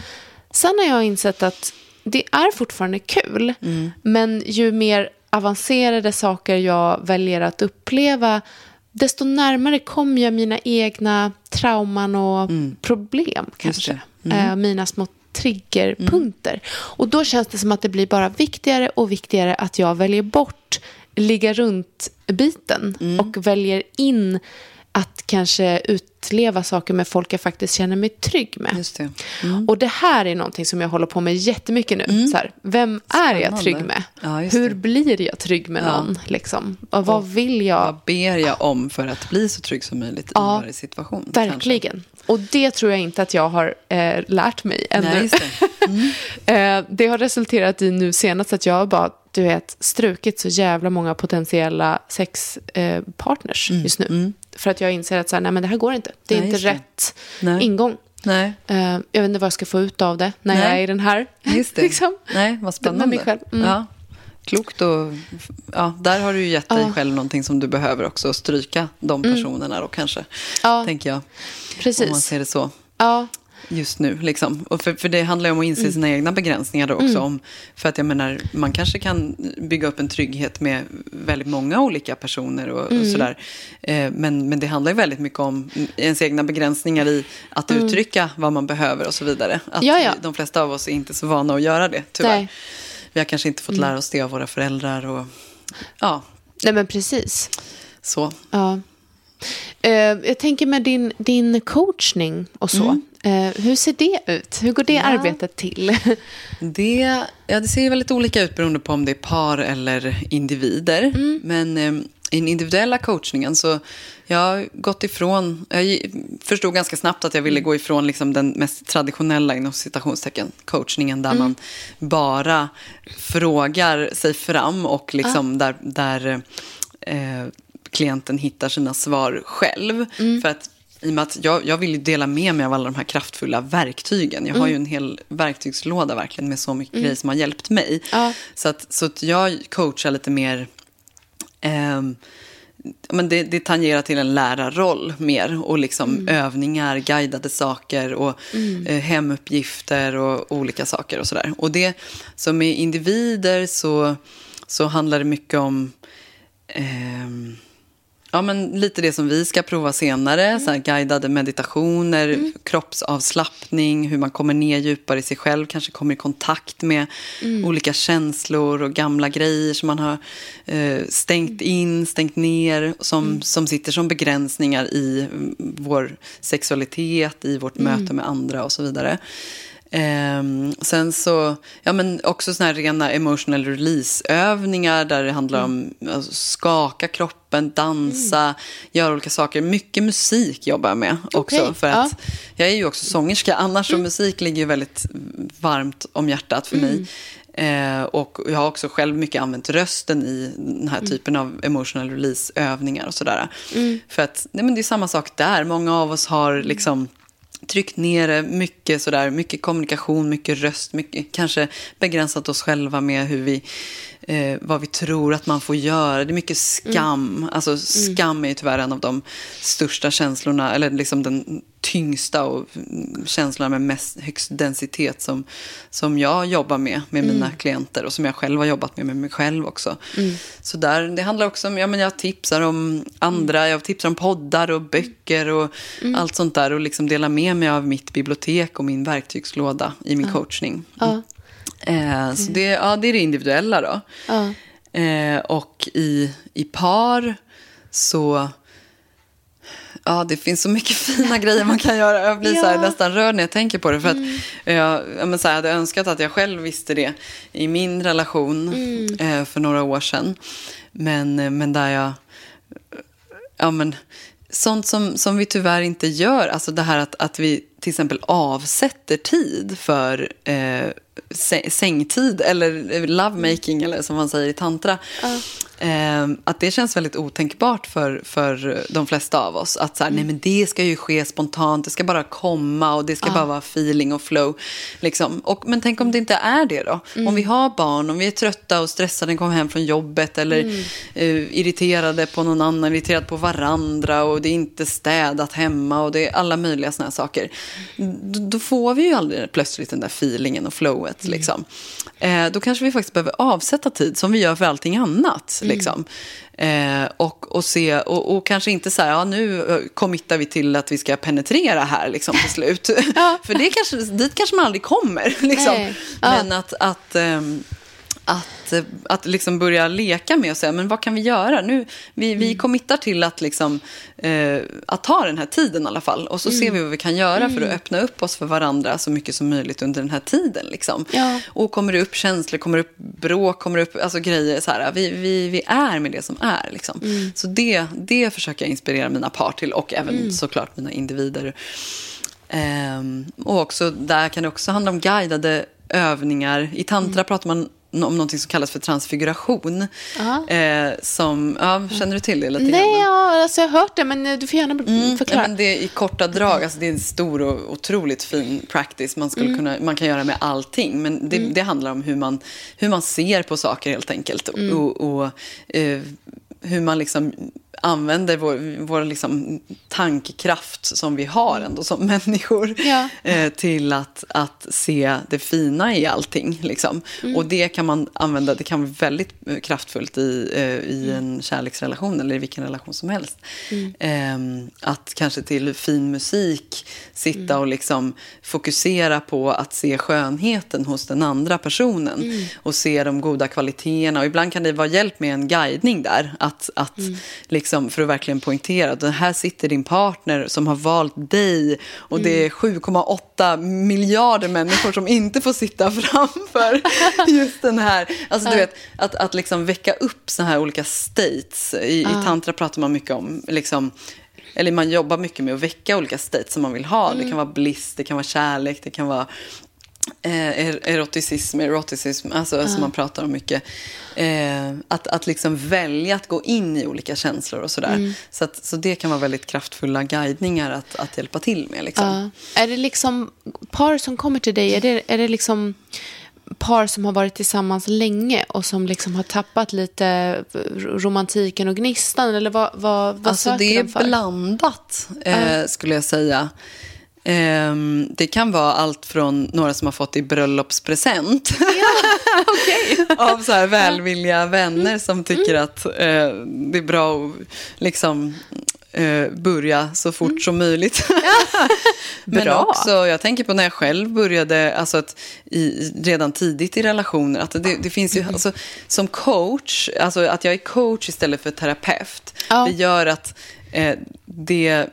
Sen har jag insett att det är fortfarande kul. Men ju mer avancerade saker jag väljer att uppleva desto närmare kommer jag mina egna trauman och problem kanske. Eh, mina små triggerpunkter. Och då känns det som att det blir bara viktigare och viktigare att jag väljer bort ligga runt-biten och väljer in att kanske utleva saker med folk jag faktiskt känner mig trygg med. Just det. Och det här är någonting som jag håller på med jättemycket nu. Så här, vem är jag Spännande. trygg med? Ja, Hur det. blir jag trygg med Ja. någon? Liksom? Och vad vill jag? Vad ber jag om för att bli så trygg som möjligt Ja, i varje situation? Verkligen. Och det tror jag inte att jag har eh, lärt mig ännu. Nej, det. eh, det har resulterat i nu senast att jag bara du vet, strukit så jävla många potentiella sexpartners eh, just nu. För att jag inser att så här, nej, men det här går inte. Det är Mm, Nej, inte rätt Nej. ingång. Nej, Eh, jag vet inte vad jag ska få ut av det när jag Nej. är i den här. just det. liksom. Nej, vad spännande. Med mig själv. Mm. Ja. Klokt och ja, där har du ju gett dig Ja. Mm. själv någonting som du behöver också. Stryka de personerna då kanske, Ja, tänker jag. Om man precis. ser det så. Ja, just nu. Liksom. Och för, för det handlar ju om att inse sina egna begränsningar då också. Om, för att jag menar, man kanske kan bygga upp en trygghet med väldigt många olika personer och, och sådär. Eh, men, men det handlar ju väldigt mycket om ens egna begränsningar i att uttrycka vad man behöver och så vidare. Att Ja, ja. de flesta av oss är inte så vana att göra det, tyvärr. Nej. Vi har kanske inte fått lära oss det av våra föräldrar och ja, nej men precis. så. Ja. Eh, jag tänker med din, din coachning och så. Eh, hur ser det ut? Hur går det Mm. Ja. arbetet till? Det, ja, det ser väldigt olika ut beroende på om det är par eller individer. Mm. Men eh, i den individuella coachningen så jag har gått ifrån, jag förstod ganska snabbt att jag ville gå ifrån liksom den mest traditionella inom citationstecken coachningen där Mm. man bara frågar sig fram och liksom där, där eh, klienten hittar sina svar själv. Mm. För att i och med att jag, jag vill ju dela med mig av alla de här kraftfulla verktygen. Jag har Mm. ju en hel verktygslåda verkligen med så mycket grejer som har hjälpt mig. Ja. Så, att, så att jag coachar lite mer... ehm, men det, det tangerar till en lärarroll mer och liksom Mm. övningar, guidade saker och eh, hemuppgifter och olika saker och sådär. Och det som med individer så, så handlar det mycket om ehm, Ja, men lite det som vi ska prova senare. Så här guidade meditationer, kroppsavslappning, hur man kommer ner djupare i sig själv. Kanske kommer i kontakt med olika känslor och gamla grejer som man har eh, stängt in, stängt ner. Som, som sitter som begränsningar i mm, vår sexualitet, i vårt möte med andra och så vidare. Ehm, sen så, ja men också såna här rena emotional release-övningar där det handlar om att skaka kroppen, dansa, göra olika saker. Mycket musik jobbar jag med också. Okej, För att jag är ju också sångerska annars så musik ligger ju väldigt varmt om hjärtat för mig. Eh, och jag har också själv mycket använt rösten i den här typen av emotional release-övningar och sådär. För att nej men det är samma sak där. Många av oss har liksom tryckt ner det, mycket sådär, mycket kommunikation, mycket röst, mycket, kanske begränsat oss själva med hur vi, eh, vad vi tror att man får göra. Det är mycket skam. Alltså skam är ju tyvärr en av de största känslorna, eller liksom den tyngsta och mm, känslorna med mest, högst densitet som, som jag jobbar med, med mina klienter och som jag själv har jobbat med med mig själv också. Så där, det handlar också om, ja men jag tipsar om andra, jag tipsar om poddar och böcker och allt sånt där och liksom delar med mig av mitt bibliotek och min verktygslåda i min coachning. Ja. Eh, så det, ja, det är det individuella då. Ja. Eh, och i, i par så... Ja, det finns så mycket fina grejer man kan göra. Jag blir så här, Ja. nästan rörd när jag tänker på det. För att jag, jag men så här, hade önskat att jag själv visste det i min relation eh, för några år sedan. Men, eh, men där jag... Ja, men, sånt som, som vi tyvärr inte gör. Alltså det här att, att vi till exempel avsätter tid för eh, sängtid eller lovemaking eller som man säger i tantra. Eh, att det känns väldigt otänkbart för, för de flesta av oss. Att så här, nej men det ska ju ske spontant, det ska bara komma och det ska bara vara feeling och flow. Liksom. Och, men tänk om det inte är det då? Om vi har barn, om vi är trötta och stressade, kommer hem från jobbet eller eh, irriterade på någon annan, irriterade på varandra och det är inte städat hemma och det är alla möjliga såna här saker. D- då får vi ju aldrig plötsligt den där feelingen och flowet. Liksom. Eh, då kanske vi faktiskt behöver avsätta tid som vi gör för allting annat. Liksom. Eh, och, och, se, och, och kanske inte så här, ja, nu eh, committar vi till att vi ska penetrera här liksom, till slut. för det kanske, dit kanske man aldrig kommer. Liksom. Ja. Men att, att, ehm, att, att liksom börja leka med och säga, men vad kan vi göra? Nu, vi, vi committar till att, liksom, eh, att ta den här tiden i alla fall. Och så ser vi vad vi kan göra för att öppna upp oss för varandra så mycket som möjligt under den här tiden. Liksom. Ja. Och kommer det upp känslor, kommer det upp bråk, kommer det upp alltså, grejer så här. Vi, vi, vi är med det som är. Liksom. Så det, det försöker jag inspirera mina par till och även såklart mina individer. Ehm, och också, där kan det också handla om guidade övningar. I tantra pratar man om något som kallas för transfiguration. Eh, som, ja, känner du till det lite Nej, ja, alltså jag har hört det, men eh, du får gärna Ja, förklara. men det är i korta drag, alltså det är en stor och otroligt fin practice man, skulle kunna, man kan göra med allting. Men det, det handlar om hur man, hur man ser på saker helt enkelt. Och, och eh, hur man liksom använder vår, vår liksom tankekraft som vi har ändå som människor Ja. eh, till att, att se det fina i allting. Liksom. Och det kan man använda, det kan vara väldigt kraftfullt i, eh, i en kärleksrelation eller i vilken relation som helst. Ehm, att kanske till fin musik sitta och liksom fokusera på att se skönheten hos den andra personen och se de goda kvaliteterna. Och ibland kan det vara hjälp med en guidning där, att, att liksom, för att verkligen poängtera att här sitter din partner som har valt dig och det är 7,8 miljarder människor som inte får sitta framför just den här. Alltså du vet, att, att liksom väcka upp så här olika states. I, i tantra pratar man mycket om liksom, eller man jobbar mycket med att väcka olika states som man vill ha. Det kan vara bliss, det kan vara kärlek, det kan vara eroticism, eroticism, alltså som man pratar om mycket. Eh, att, att liksom välja att gå in i olika känslor och sådär. Så, att, så det kan vara väldigt kraftfulla guidningar att, att hjälpa till med. Liksom. Ja. Är det liksom par som kommer till dig, är det, är det liksom par som har varit tillsammans länge och som liksom har tappat lite romantiken och gnistan? Eller vad, vad, vad alltså, söker det är de för? blandat, eh, skulle jag säga. Ehm, det kan vara allt från några som har fått i bröllopspresent. av så här välvilliga vänner som tycker att eh, det är bra att liksom, eh, börja så fort som möjligt. Men Bra. också, jag tänker på när jag själv började, alltså att i, redan tidigt i relationer, att det, det finns ju, alltså, som coach, alltså att jag är coach istället för terapeut, Ja. det gör att eh, det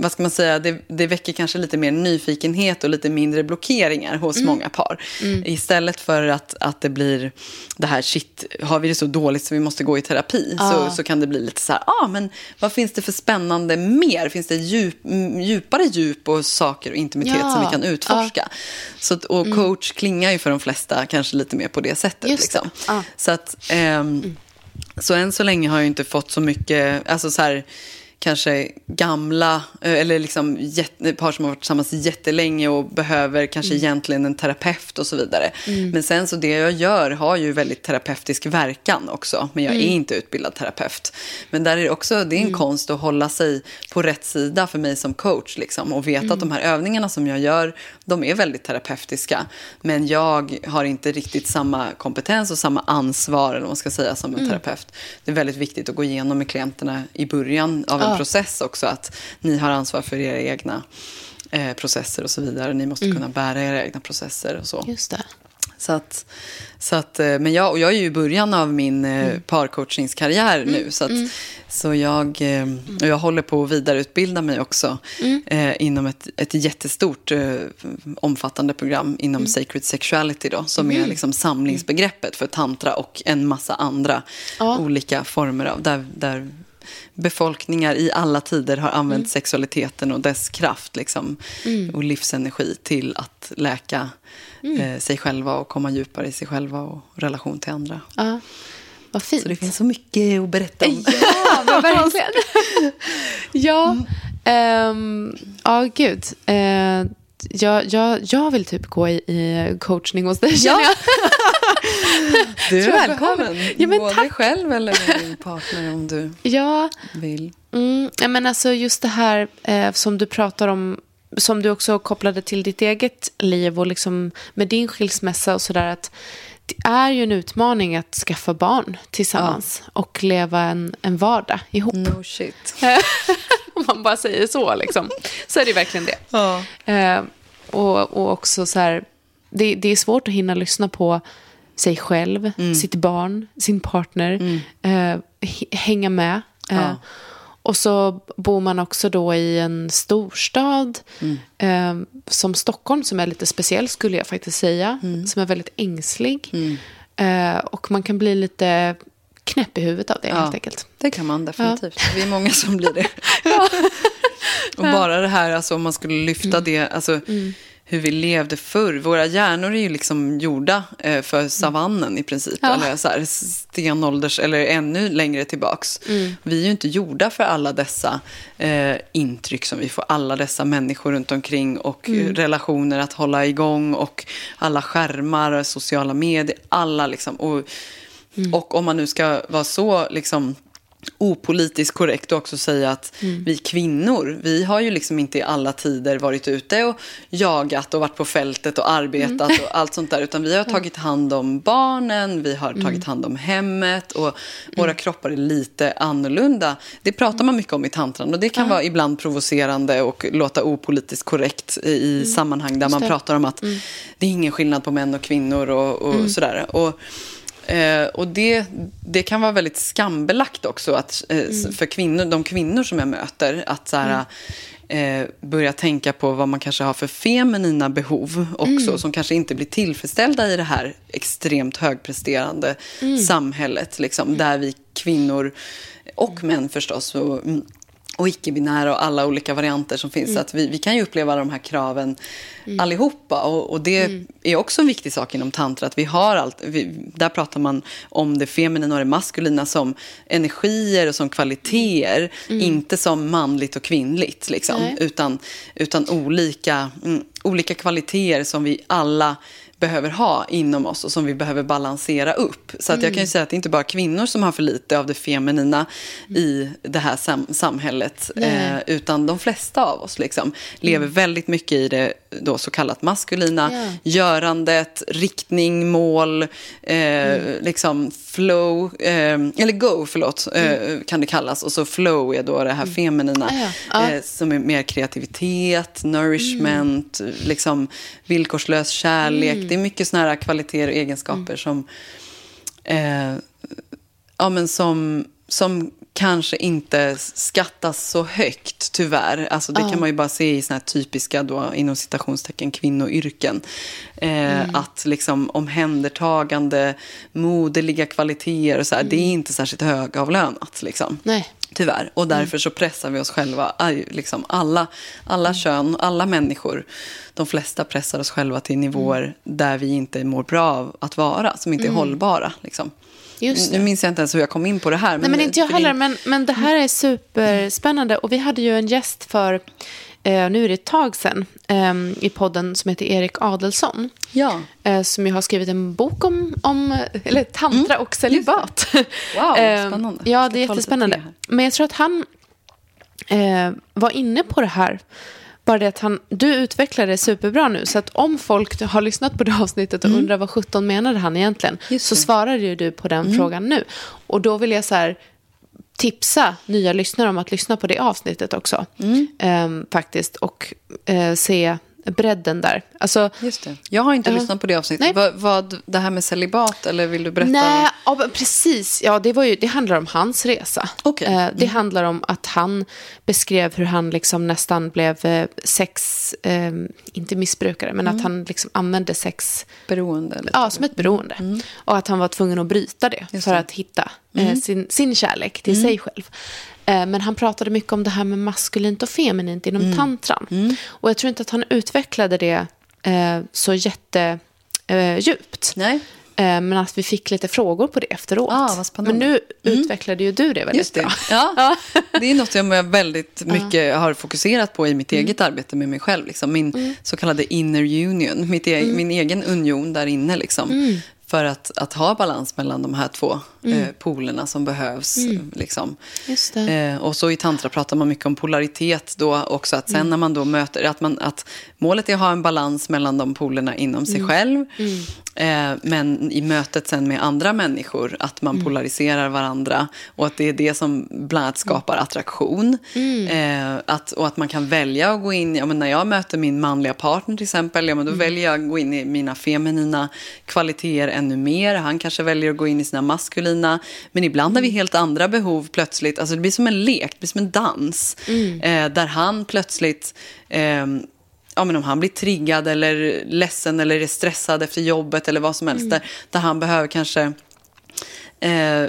vad ska man säga, det, det väcker kanske lite mer nyfikenhet och lite mindre blockeringar hos många par. Istället för att, att det blir det här, shit, har vi det så dåligt så vi måste gå i terapi, så, så kan det bli lite så här, ah, men vad finns det för spännande mer? Finns det djup, m- djupare djup och saker och intimitet Ja, som vi kan utforska? Så, att- och coach klingar ju för de flesta kanske lite mer på det sättet. Just det. liksom. Ja. Så att... ehm, så än så länge har jag inte fått så mycket, alltså så här, kanske gamla, eh, eller liksom par som har varit tillsammans jättelänge och behöver kanske egentligen en terapeut och så vidare. Men sen så det jag gör har ju väldigt terapeutisk verkan också, men jag är inte utbildad terapeut. Men där är det också, det är en konst att hålla sig på rätt sida för mig som coach liksom, och veta att de här övningarna som jag gör, de är väldigt terapeutiska. Men jag har inte riktigt samma kompetens och samma ansvar, eller vad man ska säga, som en terapeut. Det är väldigt viktigt att gå igenom med klienterna i början av en process också, att ni har ansvar för era egna eh, processer och så vidare. Ni måste kunna bära era egna processer och så. Just det. Så att, så att, eh, men jag, och jag är ju i början av min eh, parcoachningskarriär nu. Så, att, så jag, eh, och jag håller på att vidareutbilda mig också eh, inom ett, ett jättestort eh, omfattande program inom Sacred Sexuality då, som är liksom samlingsbegreppet för tantra och en massa andra Ja. olika former av där, där befolkningar i alla tider har använt sexualiteten och dess kraft liksom, och livsenergi till att läka eh, sig själva och komma djupare i sig själva och relation till andra. Ja. Vad fint. Så det finns så mycket att berätta om. Ja, verkligen. ja, ehm, ja gud. Eh, jag, jag, jag vill typ gå i, i coachning hos dig, känner jag. Du är välkommen. Ja, men Både tack. själv eller med din partner om du Ja, vill. mm, ja, men alltså just det här eh, som du pratar om, som du också kopplade till ditt eget liv och liksom med din skilsmässa och sådär att det är ju en utmaning att skaffa barn tillsammans och leva en, en vardag ihop. No shit. Man bara säger så liksom. Så är det verkligen det. Ja. Eh, och, och också så här, det, det är svårt att hinna lyssna på sig själv, Mm. sitt barn, sin partner, eh, h- hänga med. Eh, Ja. Och så bor man också då i en storstad Mm. eh, som Stockholm som är lite speciell skulle jag faktiskt säga. Mm. Som är väldigt ängslig. Eh, och man kan bli lite knäpp i huvudet av det helt enkelt. Det kan man definitivt. Vi är många som blir det. och bara det här, alltså, om man skulle lyfta det, alltså, hur vi levde förr. Våra hjärnor är ju liksom gjorda eh, för savannen i princip. Ja. Eller så här, stenålders, eller ännu längre tillbaks. Vi är ju inte gjorda för alla dessa eh, intryck som vi får. Alla dessa människor runt omkring och eh, relationer att hålla igång. Och alla skärmar, sociala medier, alla liksom. Och, och om man nu ska vara så liksom opolitiskt korrekt och också säga att vi kvinnor, vi har ju liksom inte i alla tider varit ute och jagat och varit på fältet och arbetat och allt sånt där. Utan vi har tagit hand om barnen, vi har tagit hand om hemmet och våra kroppar är lite annorlunda. Det pratar man mycket om i tantran och det kan vara ibland provocerande och låta opolitiskt korrekt i, i sammanhang där man pratar om att det är ingen skillnad på män och kvinnor och, och sådär. Och, Eh, och det, det kan vara väldigt skambelagt också att, eh, s- för kvinnor, de kvinnor som jag möter. Att så här, eh, börja tänka på vad man kanske har för feminina behov också. Som kanske inte blir tillfredsställda i det här extremt högpresterande samhället. Liksom, Där vi kvinnor, och män förstås, och, mm, och icke-binära och alla olika varianter som finns. Så att vi, vi kan ju uppleva de här kraven allihopa. Och, och det är också en viktig sak inom tantra. Att vi har allt, vi, där pratar man om det feminina och det maskulina som energier och som kvaliteter. Inte som manligt och kvinnligt. Liksom, Nej. utan, utan olika, mm, olika kvaliteter som vi alla behöver ha inom oss och som vi behöver balansera upp. Så att jag kan ju säga att det är inte bara kvinnor som har för lite av det feminina i det här sam samhället. Eh, utan de flesta av oss liksom, lever väldigt mycket i det då så kallat maskulina. Ja. Görandet, riktning, mål, eh, liksom flow, eh, eller go förlåt, eh, kan det kallas. Och så flow är då det här feminina. Ah, ja. Ja. Eh, som är mer kreativitet, nourishment, liksom villkorslös kärlek. Det är mycket såna här kvaliteter och egenskaper som, eh, ja, men som, som kanske inte skattas så högt, tyvärr. Alltså, det kan man ju bara se i såna här typiska, då, inom citationstecken, kvinnoyrken. Eh, Att liksom omhändertagande, moderliga kvaliteter och så här, det är inte särskilt högavlönat. Liksom. Nej. Tyvärr. Och därför så pressar vi oss själva, liksom alla, alla kön, alla människor, de flesta pressar oss själva till nivåer där vi inte mår bra av att vara, som inte är hållbara. Liksom. Nu minns jag inte ens hur jag kom in på det här. Nej, men inte jag heller. Men, men det här är superspännande. Och vi hade ju en gäst för, nu är det ett tag sedan, eh, i podden som heter Erik Adelsson. Ja. Eh, som ju har skrivit en bok om, om eller tantra och celibat. Mm. Wow, Eh, spännande. Ja, det är jättespännande. te här. Men jag tror att han eh, var inne på det här. Bara det att han, du utvecklar det superbra nu. Så att om folk har lyssnat på det avsnittet och undrar vad 17 menade han egentligen. Mm. Så det. svarar ju du på den frågan nu. Och då vill jag så här tipsa nya lyssnare om att lyssna på det avsnittet också. Mm. Ehm, faktiskt. Och eh, se bredden där. Alltså, Just det. Jag har inte Ja. lyssnat på det avsnittet. Vad, vad, det här med celibat, eller vill du berätta? Nej, ja, men precis. Ja, det, var ju, det handlar om hans resa. Okej. Eh, Mm. det handlar om att han beskrev hur han liksom nästan blev eh, sex, eh, inte missbrukare, men Mm. att han liksom använde sex Beroende? Ja, som ett beroende. Och att han var tvungen att bryta det Mm. Just för det. Mm. att hitta eh, sin, sin kärlek till sig själv. Eh, men han pratade mycket om det här med maskulint och feminint inom Mm. tantran. Och jag tror inte att han utvecklade det eh, så jättedjupt. Eh. Nej. Men att vi fick lite frågor på det efteråt. Ah. Men nu utvecklade ju du det väldigt Just det. bra. Ja. Det är något jag väldigt mycket har fokuserat på i mitt Mm. eget arbete med mig själv. Liksom. Min så kallade inner union, mitt e- Mm. min egen union där inne. Liksom. För att, att ha balans mellan de här två Mm. eh, polerna som behövs. Liksom. Just det. Eh, och så i tantra pratar man mycket om polaritet då också. Att Mm. sen när man då möter, att, man, att målet är att ha en balans mellan de polerna inom sig Mm. själv. Eh, men i mötet sen med andra människor, att Mm. man polariserar varandra. Och att det är det som bland annat skapar attraktion. Mm. Eh, att, och att man kan välja att gå in, ja, men när jag möter min manliga partner till exempel, ja, men då Mm. väljer jag att gå in i mina feminina kvaliteter ännu mer. Han kanske väljer att gå in i sina maskulina. Men ibland har vi helt andra behov plötsligt. Alltså det blir som en lek, det blir som en dans. Eh, där han plötsligt, ehm, ja, men om han blir triggad eller ledsen eller är stressad efter jobbet eller vad som helst. Där, där han behöver kanske eh,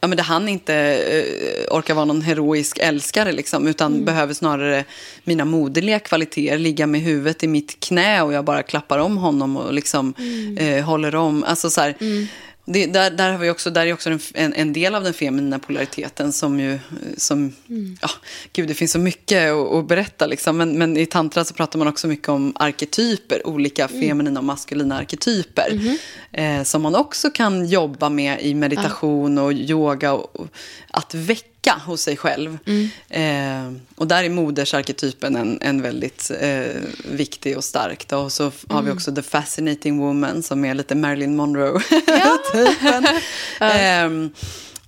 ja, men där han inte eh, orkar vara någon heroisk älskare, liksom, utan behöver snarare mina moderliga kvaliteter, ligga med huvudet i mitt knä och jag bara klappar om honom och liksom, eh, håller om. Alltså, så här, det, där, där, har vi också, där är också en, en, del av den feminina polariteten som ju... Som, ja, gud, det finns så mycket att, att berätta. Liksom. Men, men i tantra så pratar man också mycket om arketyper, olika feminina och maskulina arketyper. Eh, som man också kan jobba med i meditation och yoga. Och, och att väcka hos sig själv. Eh, och där är modersarketypen en, en väldigt eh, viktig och stark. Då. Och så f- har vi också The Fascinating Woman som är lite Marilyn Monroe-typen. Ehm,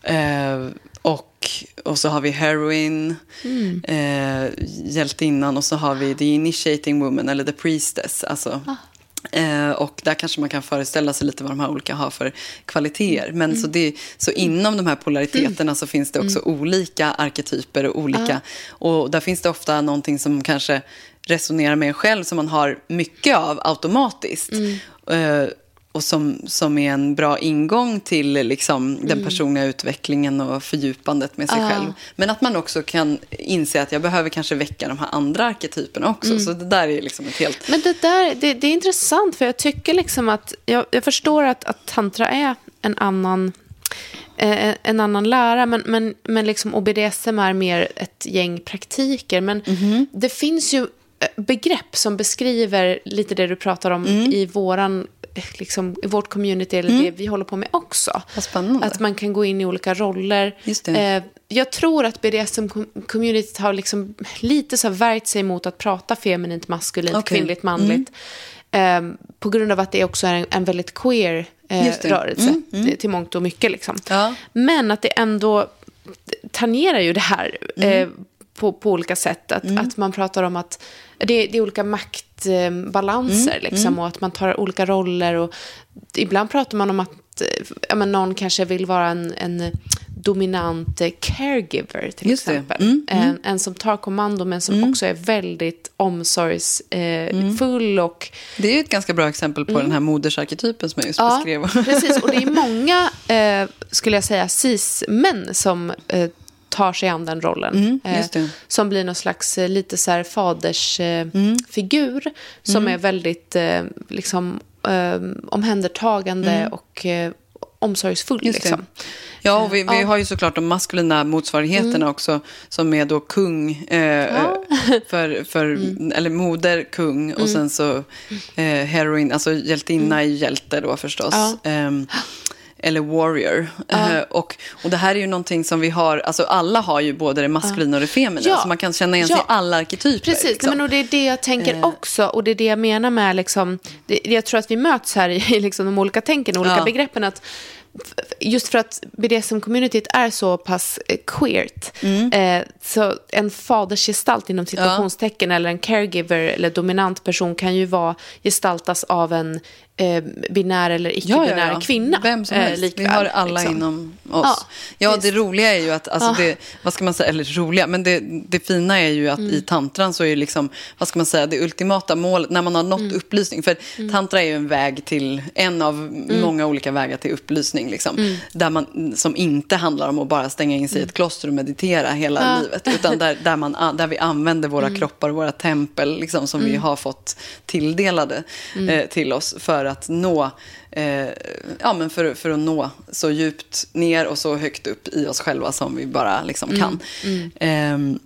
eh, och, och så har vi Heroin, eh, hjältinnan och så har vi The Initiating Woman eller The Priestess. Alltså, Eh, och där kanske man kan föreställa sig lite vad de här olika har för kvaliteter. Men så, det, så inom de här polariteterna så finns det också olika arketyper och olika. Och där finns det ofta någonting som kanske resonerar med en själv som man har mycket av automatiskt. Eh, och som, som är en bra ingång till liksom, den personliga utvecklingen och fördjupandet med sig Ja. själv. Men att man också kan inse att jag behöver kanske väcka de här andra arketyperna också. Så det där är liksom ett helt... Men det där, det, det är intressant för jag tycker liksom att, jag, jag förstår att, att tantra är en annan, eh, en annan lära, men, men, men liksom OBDSM är mer ett gäng praktiker. Men det finns ju begrepp som beskriver lite det du pratar om Mm. i våran eh, Liksom, i vårt community, eller det vi håller på med också. Att man kan gå in i olika roller. Eh, jag tror att BDSM-communityt har liksom lite så värjt sig mot att prata feminint, maskulint, Okej. kvinnligt, manligt. Eh, på grund av att det också är en, en väldigt queer eh, rörelse eh, till mångt och mycket. Liksom. Ja. Men att det ändå tangerar ju det här eh, på, på olika sätt. Att, att man pratar om att det, det är olika maktbalanser liksom, och att man tar olika roller. Och ibland pratar man om att eh, ja, men någon kanske vill vara en, en dominant eh, caregiver till Just exempel. Mm, En, en som tar kommando men som också är väldigt omsorgsfull och Det är ju ett ganska bra exempel på den här modersarketypen som jag just Mm. Ja, beskrev. precis. Och det är många, eh, skulle jag säga, cis-män som eh, tar sig an den rollen. Mm. Eh, som blir någon slags eh, lite så här fadersfigur. Eh, Mm. figur, som är väldigt eh, liksom, eh, omhändertagande och eh, omsorgsfull. Mm. Liksom. Ja, och vi, vi Ja. Mm. har ju såklart de maskulina motsvarigheterna också, som är då kung, eh, för, för, Mm. eller moder, kung, och sen så eh, heroin, alltså hjältinna är ju hjälte då förstås. Mm. Ja. Ehm, eller warrior. Eh, och, och det här är ju någonting som vi har, alltså alla har ju både det maskulina och det feminina, Ja. så man kan känna igen sig Ja. i alla arketyper. Precis, liksom. men och det är det jag tänker Eh. också. Och det är det jag menar med, liksom, det, jag tror att vi möts här i liksom, de olika tänken, olika Ja. begreppen. Att, just för att BDSM-communityt är så pass eh, queert. Mm. Eh, så en fadersgestalt inom citationstecken eller en caregiver eller dominant person kan ju vara gestaltas av en eh, binär eller icke-binär kvinna. Vem som eh, helst. vi likväl, har alla liksom. inom oss. Ja, Ja, det roliga är ju att, alltså Ja. det, vad ska man säga, eller roliga, men det, det fina är ju att Mm. i tantran så är det liksom, vad ska man säga, det ultimata målet, när man har nått Mm. upplysning, för tantra är ju en väg till, en av Mm. många olika vägar till upplysning, liksom, där man, som inte handlar om att bara stänga in sig i ett kloster och meditera hela Mm. Ja. livet, utan där, där, man, där vi använder våra Mm. kroppar våra tempel, liksom, som vi har fått tilldelade Mm. eh, till oss för att nå Eh, ja, men för, för att nå så djupt ner och så högt upp i oss själva som vi bara liksom kan. Ehm,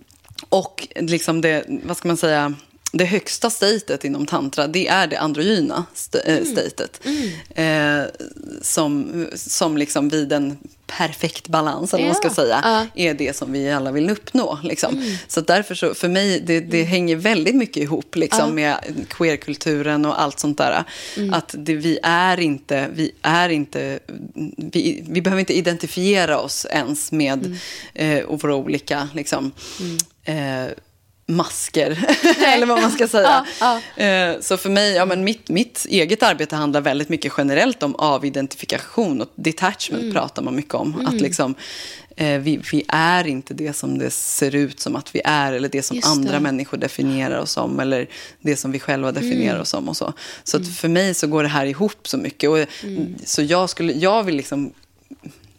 och liksom det, vad ska man säga, det högsta statet inom tantra, det är det androgyna st- äh, statet. Eh, som, som liksom vid en perfekt balans, eller vad man ska säga, ja. är det som vi alla vill uppnå. Liksom. Så därför så, för mig, det, det hänger väldigt mycket ihop liksom, med queerkulturen och allt sånt där. Att det, vi är inte, vi är inte, vi, vi behöver inte identifiera oss ens med eh, våra olika, liksom, eh, masker, eller vad man ska säga. Ja, Eh, Så för mig, ja, men mitt, mitt eget arbete handlar väldigt mycket generellt om avidentifikation och detachment Mm. pratar man mycket om. Att liksom, eh, vi, vi är inte det som det ser ut som att vi är eller det som Just andra det. människor definierar oss som eller det som vi själva definierar Mm. oss som och så. Så att för mig så går det här ihop så mycket. Och, Mm. Så jag, skulle, jag vill liksom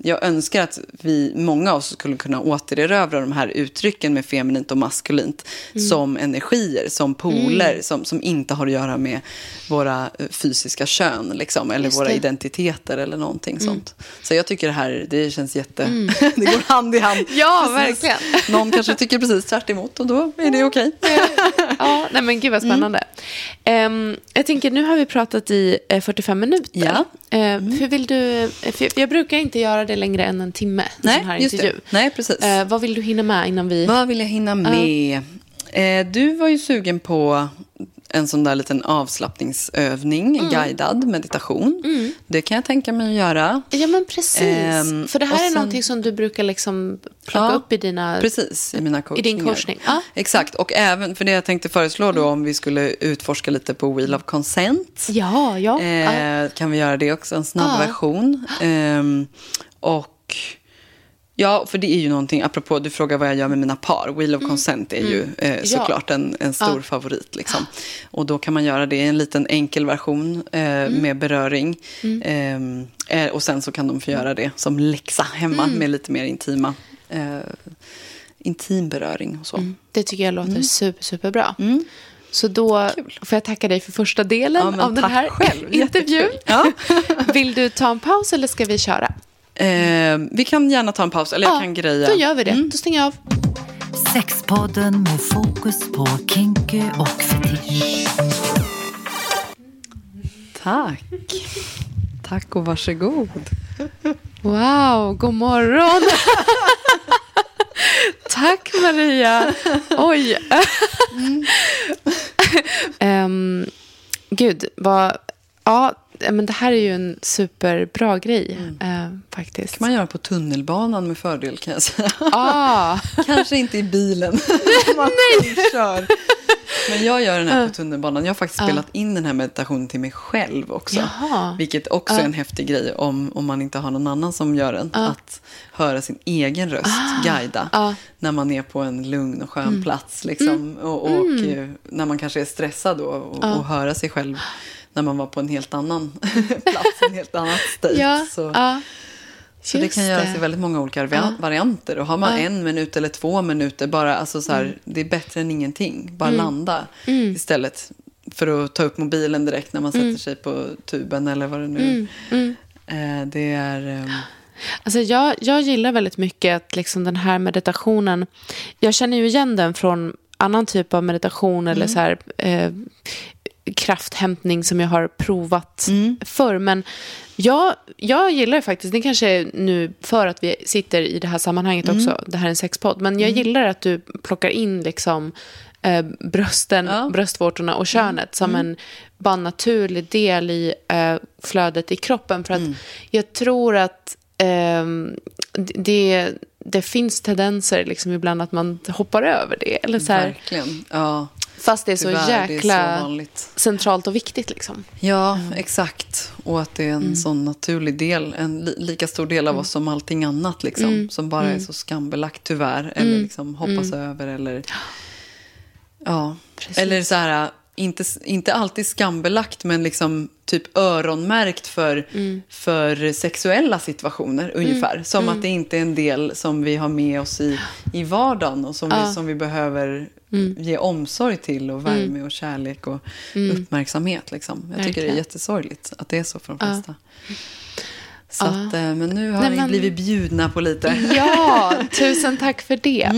jag önskar att vi, många av oss skulle kunna återerövra de här uttrycken med feminint och maskulint Mm. som energier, som poler, som, som inte har att göra med våra eh, fysiska kön, liksom, eller våra identiteter eller någonting sånt. Så jag tycker det här, det känns jätte... det går hand i hand. Ja, Precis. verkligen. Någon kanske tycker precis tvärt emot och då är det okej. Ja, nej men gud vad spännande. Ehm, jag tänker, nu har vi pratat i eh, 45 minuter. Ja. Ehm, hur vill du, för jag brukar inte göra det längre än en timme, en sån här just intervju. det. Nej, precis. Eh, vad vill du hinna med innan vi... Vad vill jag hinna med? Eh, du var ju sugen på en sån där liten avslappningsövning, Mm. guidad meditation. Det kan jag tänka mig att göra. Ja, men precis. Ehm, för det här och är sen- någonting som du brukar liksom plocka Ja, upp i dina... Precis, i mina I coachningar. din coachning. Ja. Exakt, och även för det jag tänkte föreslå då om vi skulle utforska lite på Wheel of Consent. Ja, ja. ja. Eh, kan vi göra det också, en snabb version. Ehm, och ja, för det är ju någonting, apropå du frågar vad jag gör med mina par. Wheel of Consent är ju eh, Mm. Ja. såklart en, en stor Ja. favorit. Liksom. Och då kan man göra det i en liten enkel version eh, Mm. med beröring. Ehm, eh, och sen så kan de få göra det som läxa hemma Mm. med lite mer intima eh, intim beröring och så. Det tycker jag låter super, superbra. Mm. Så då Kul. får jag tacka dig för första delen Ja, av den här själv. intervjun. Ja. Vill du ta en paus eller ska vi köra? Eh, vi kan gärna ta en paus, eller jag kan greja. Då gör vi det. Då stänger jag av. Sexpodden med fokus på kinky och fetisch. Tack. Tack och varsågod. Wow, god morgon. Tack Maria. Oj. um, gud, vad... Ja, men det här är ju en superbra grej mm. uh, faktiskt. kan man göra på tunnelbanan med fördel kan jag säga. Ah. Kanske inte i bilen. man Nej. kör. Men jag gör den här på tunnelbanan. Jag har faktiskt spelat in den här meditationen till mig själv också. Jaha. Vilket också är en häftig grej om, om man inte har någon annan som gör den. Att höra sin egen röst guida. När man är på en lugn och skön plats. Liksom. Och, och eh, när man kanske är stressad då, och, och höra sig själv när man var på en helt annan plats, en helt annat state. Ja, så, ja. så det kan göras i väldigt många olika varianter. Och har man en minut eller två minuter, bara, alltså så här, det är bättre än ingenting. Bara landa istället för att ta upp mobilen direkt när man sätter sig på tuben eller vad det nu eh, Det är... ehm, Alltså jag, jag gillar väldigt mycket att liksom den här meditationen, jag känner ju igen den från annan typ av meditation eller så här, eh, krafthämtning som jag har provat förr. Men jag, jag gillar faktiskt, det kanske är nu för att vi sitter i det här sammanhanget också, det här är en sexpodd, men jag gillar att du plockar in liksom eh, brösten, Ja. bröstvårtorna och könet som en bara naturlig del i eh, flödet i kroppen. För att jag tror att ehm, det, det finns tendenser liksom ibland att man hoppar över det. Eller så här, Verkligen. Ja, fast det är så tyvärr, det är jäkla så centralt och viktigt. Liksom. Ja, exakt. Och att det är en sån naturlig del, en li lika stor del av oss som allting annat. Liksom, Som bara är så skambelagt tyvärr. Eller liksom hoppas över. Eller, ja. Precis. eller så här, inte, inte alltid skambelagt men liksom typ öronmärkt för, för sexuella situationer ungefär. Som att det inte är en del som vi har med oss i, i vardagen och som, vi, som vi behöver ge omsorg till och värme och kärlek och uppmärksamhet. Liksom. Jag tycker det är jättesorgligt att det är så för de flesta. Så Ja. att, eh, men nu har Nej, men- blivit bjudna på lite. Ja, tusen tack för det.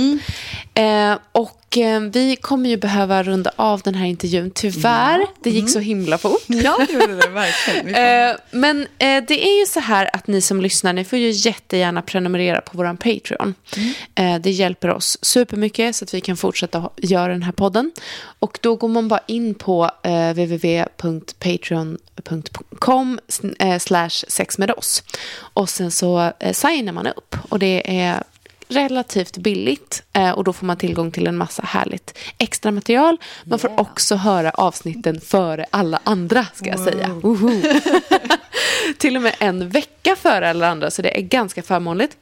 Eh, och eh, vi kommer ju behöva runda av den här intervjun, tyvärr. Det gick så himla fort. Ja, det gjorde det verkligen. Eh, men eh, det är ju så här att ni som lyssnar, ni får ju jättegärna prenumerera på vår Patreon. Eh, det hjälper oss supermycket så att vi kan fortsätta göra den här podden. Och då går man bara in på www.patreon.com slash sex med oss. Och sen så signar man upp och det är relativt billigt eh, och då får man tillgång till en massa härligt extra material. Man får också höra avsnitten före alla andra ska jag säga. Woho. till och med en vecka före alla andra så det är ganska förmånligt.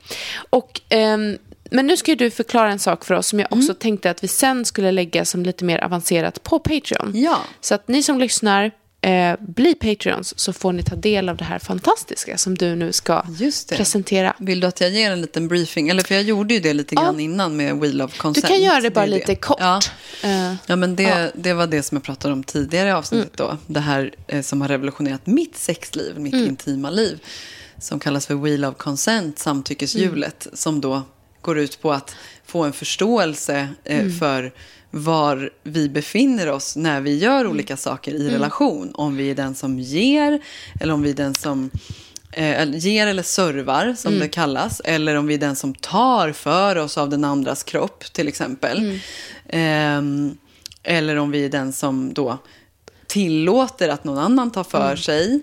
Och, ehm, men nu ska du förklara en sak för oss som jag också tänkte att vi sen skulle lägga som lite mer avancerat på Patreon. Ja. Så att ni som lyssnar, eh, bli Patreons så får ni ta del av det här fantastiska som du nu ska det. presentera. Vill du att jag ger en liten briefing? Eller för jag gjorde ju det lite grann innan med Wheel of Du Consent. kan göra det bara är lite kort. Ja. Eh, Ja, men det, Ja. det var det som jag pratade om tidigare i avsnittet då. Det här eh, som har revolutionerat mitt sexliv, mitt intima liv. Som kallas för Wheel of Consent, samtyckeshjulet. Som då går ut på att få en förståelse eh, för var vi befinner oss när vi gör olika saker i relation. Om vi är den som ger eller om vi är den som eh, ger eller servar, som det kallas. Eller om vi är den som tar för oss av den andras kropp, till exempel. Ehm, eller om vi är den som då tillåter att någon annan tar för sig eh,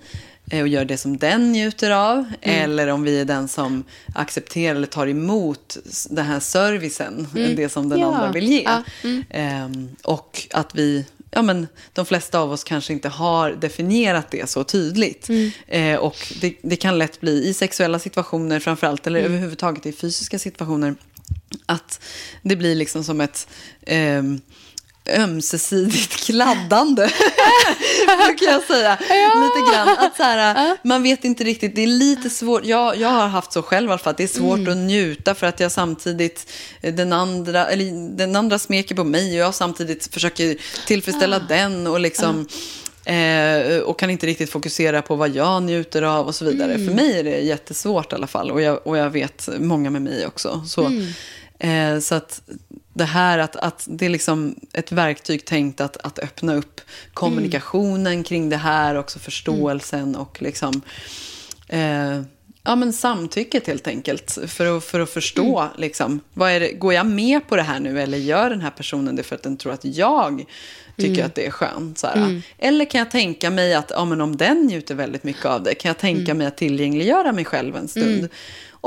och gör det som den njuter av. Eller om vi är den som accepterar eller tar emot den här servicen, det som den Ja. andra vill ge. Ja. Ehm, och att vi, ja men de flesta av oss kanske inte har definierat det så tydligt. Eh, och det, det kan lätt bli i sexuella situationer framförallt, eller överhuvudtaget i fysiska situationer, att det blir liksom som ett ehm, ömsesidigt kladdande. brukar jag säga. Lite grann. Att så här, Man vet inte riktigt, det är lite svårt. Jag, jag har haft så själv i alla fall, att det är svårt att njuta för att jag samtidigt, eh, den andra, eller den andra smeker på mig och jag samtidigt försöker tillfredsställa den och liksom Eh, och kan inte riktigt fokusera på vad jag njuter av och så vidare. För mig är det jättesvårt i alla fall. Och jag, och jag vet många med mig också. Så, Eh, så att det här att, att det är liksom ett verktyg tänkt att, att öppna upp kommunikationen mm. kring det här, också förståelsen mm. och liksom eh, ja, men samtycket helt enkelt. För att, för att förstå, mm. liksom, vad är det, går jag med på det här nu eller gör den här personen det för att den tror att jag tycker mm. att det är skönt? Så mm. Eller kan jag tänka mig att ja, men om den njuter väldigt mycket av det, kan jag tänka mm. mig att tillgängliggöra mig själv en stund?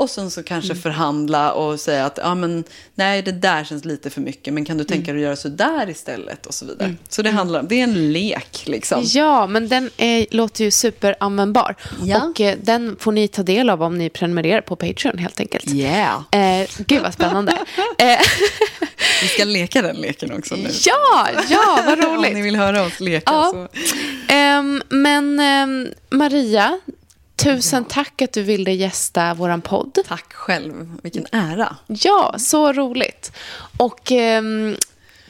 Mm. Och sen så kanske mm. förhandla och säga att ja, men, nej, det där känns lite för mycket, men kan du tänka mm. dig att göra så där istället? Och så vidare. Mm. Så det, handlar, det är en lek. Liksom. Ja, men den är, låter ju superanvändbar. Ja. Och eh, den får ni ta del av om ni prenumererar på Patreon helt enkelt. Yeah. Eh, gud vad spännande. Eh, Vi ska leka den leken också nu. Ja, ja vad roligt. om ni vill höra oss leka. Ja. Så. Um, men um, Maria, Tusen tack att du ville gästa vår podd. Tack själv. Vilken ära. Ja, så roligt. Och eh,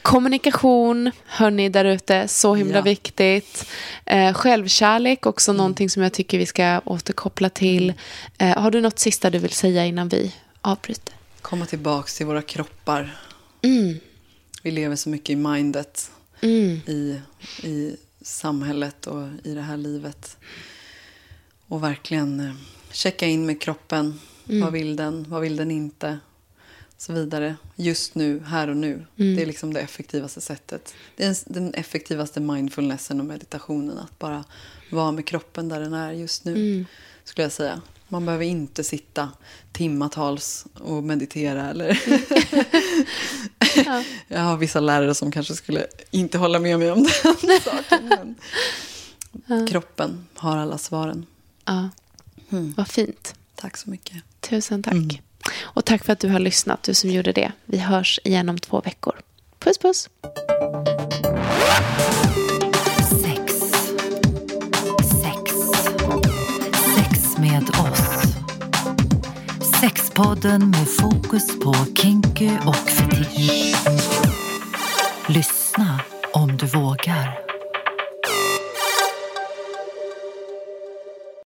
kommunikation, hörni där ute, så himla ja. viktigt. Eh, självkärlek, också mm. någonting som jag tycker vi ska återkoppla till. Eh, har du något sista du vill säga innan vi avbryter? Komma tillbaka till våra kroppar. Mm. Vi lever så mycket i mindet. Mm. I, I samhället och i det här livet. Och verkligen eh, checka in med kroppen. Mm. Vad vill den? Vad vill den inte? Så vidare. Just nu, här och nu. Mm. Det är liksom det effektivaste sättet. Det är den effektivaste mindfulnessen och meditationen. Att bara vara med kroppen där den är just nu. Mm. Skulle jag säga. Man behöver inte sitta timmatals och meditera. Eller ja. Jag har vissa lärare som kanske skulle inte hålla med mig om den saken. Men ja. Kroppen har alla svaren. Ja, mm. vad fint. Tack så mycket. Tusen tack. Mm. Och tack för att du har lyssnat, du som gjorde det. Vi hörs igen om två veckor. Puss, puss. Sex. Sex. Sex med oss. Sexpodden med fokus på kinky och fetisch. Lyssna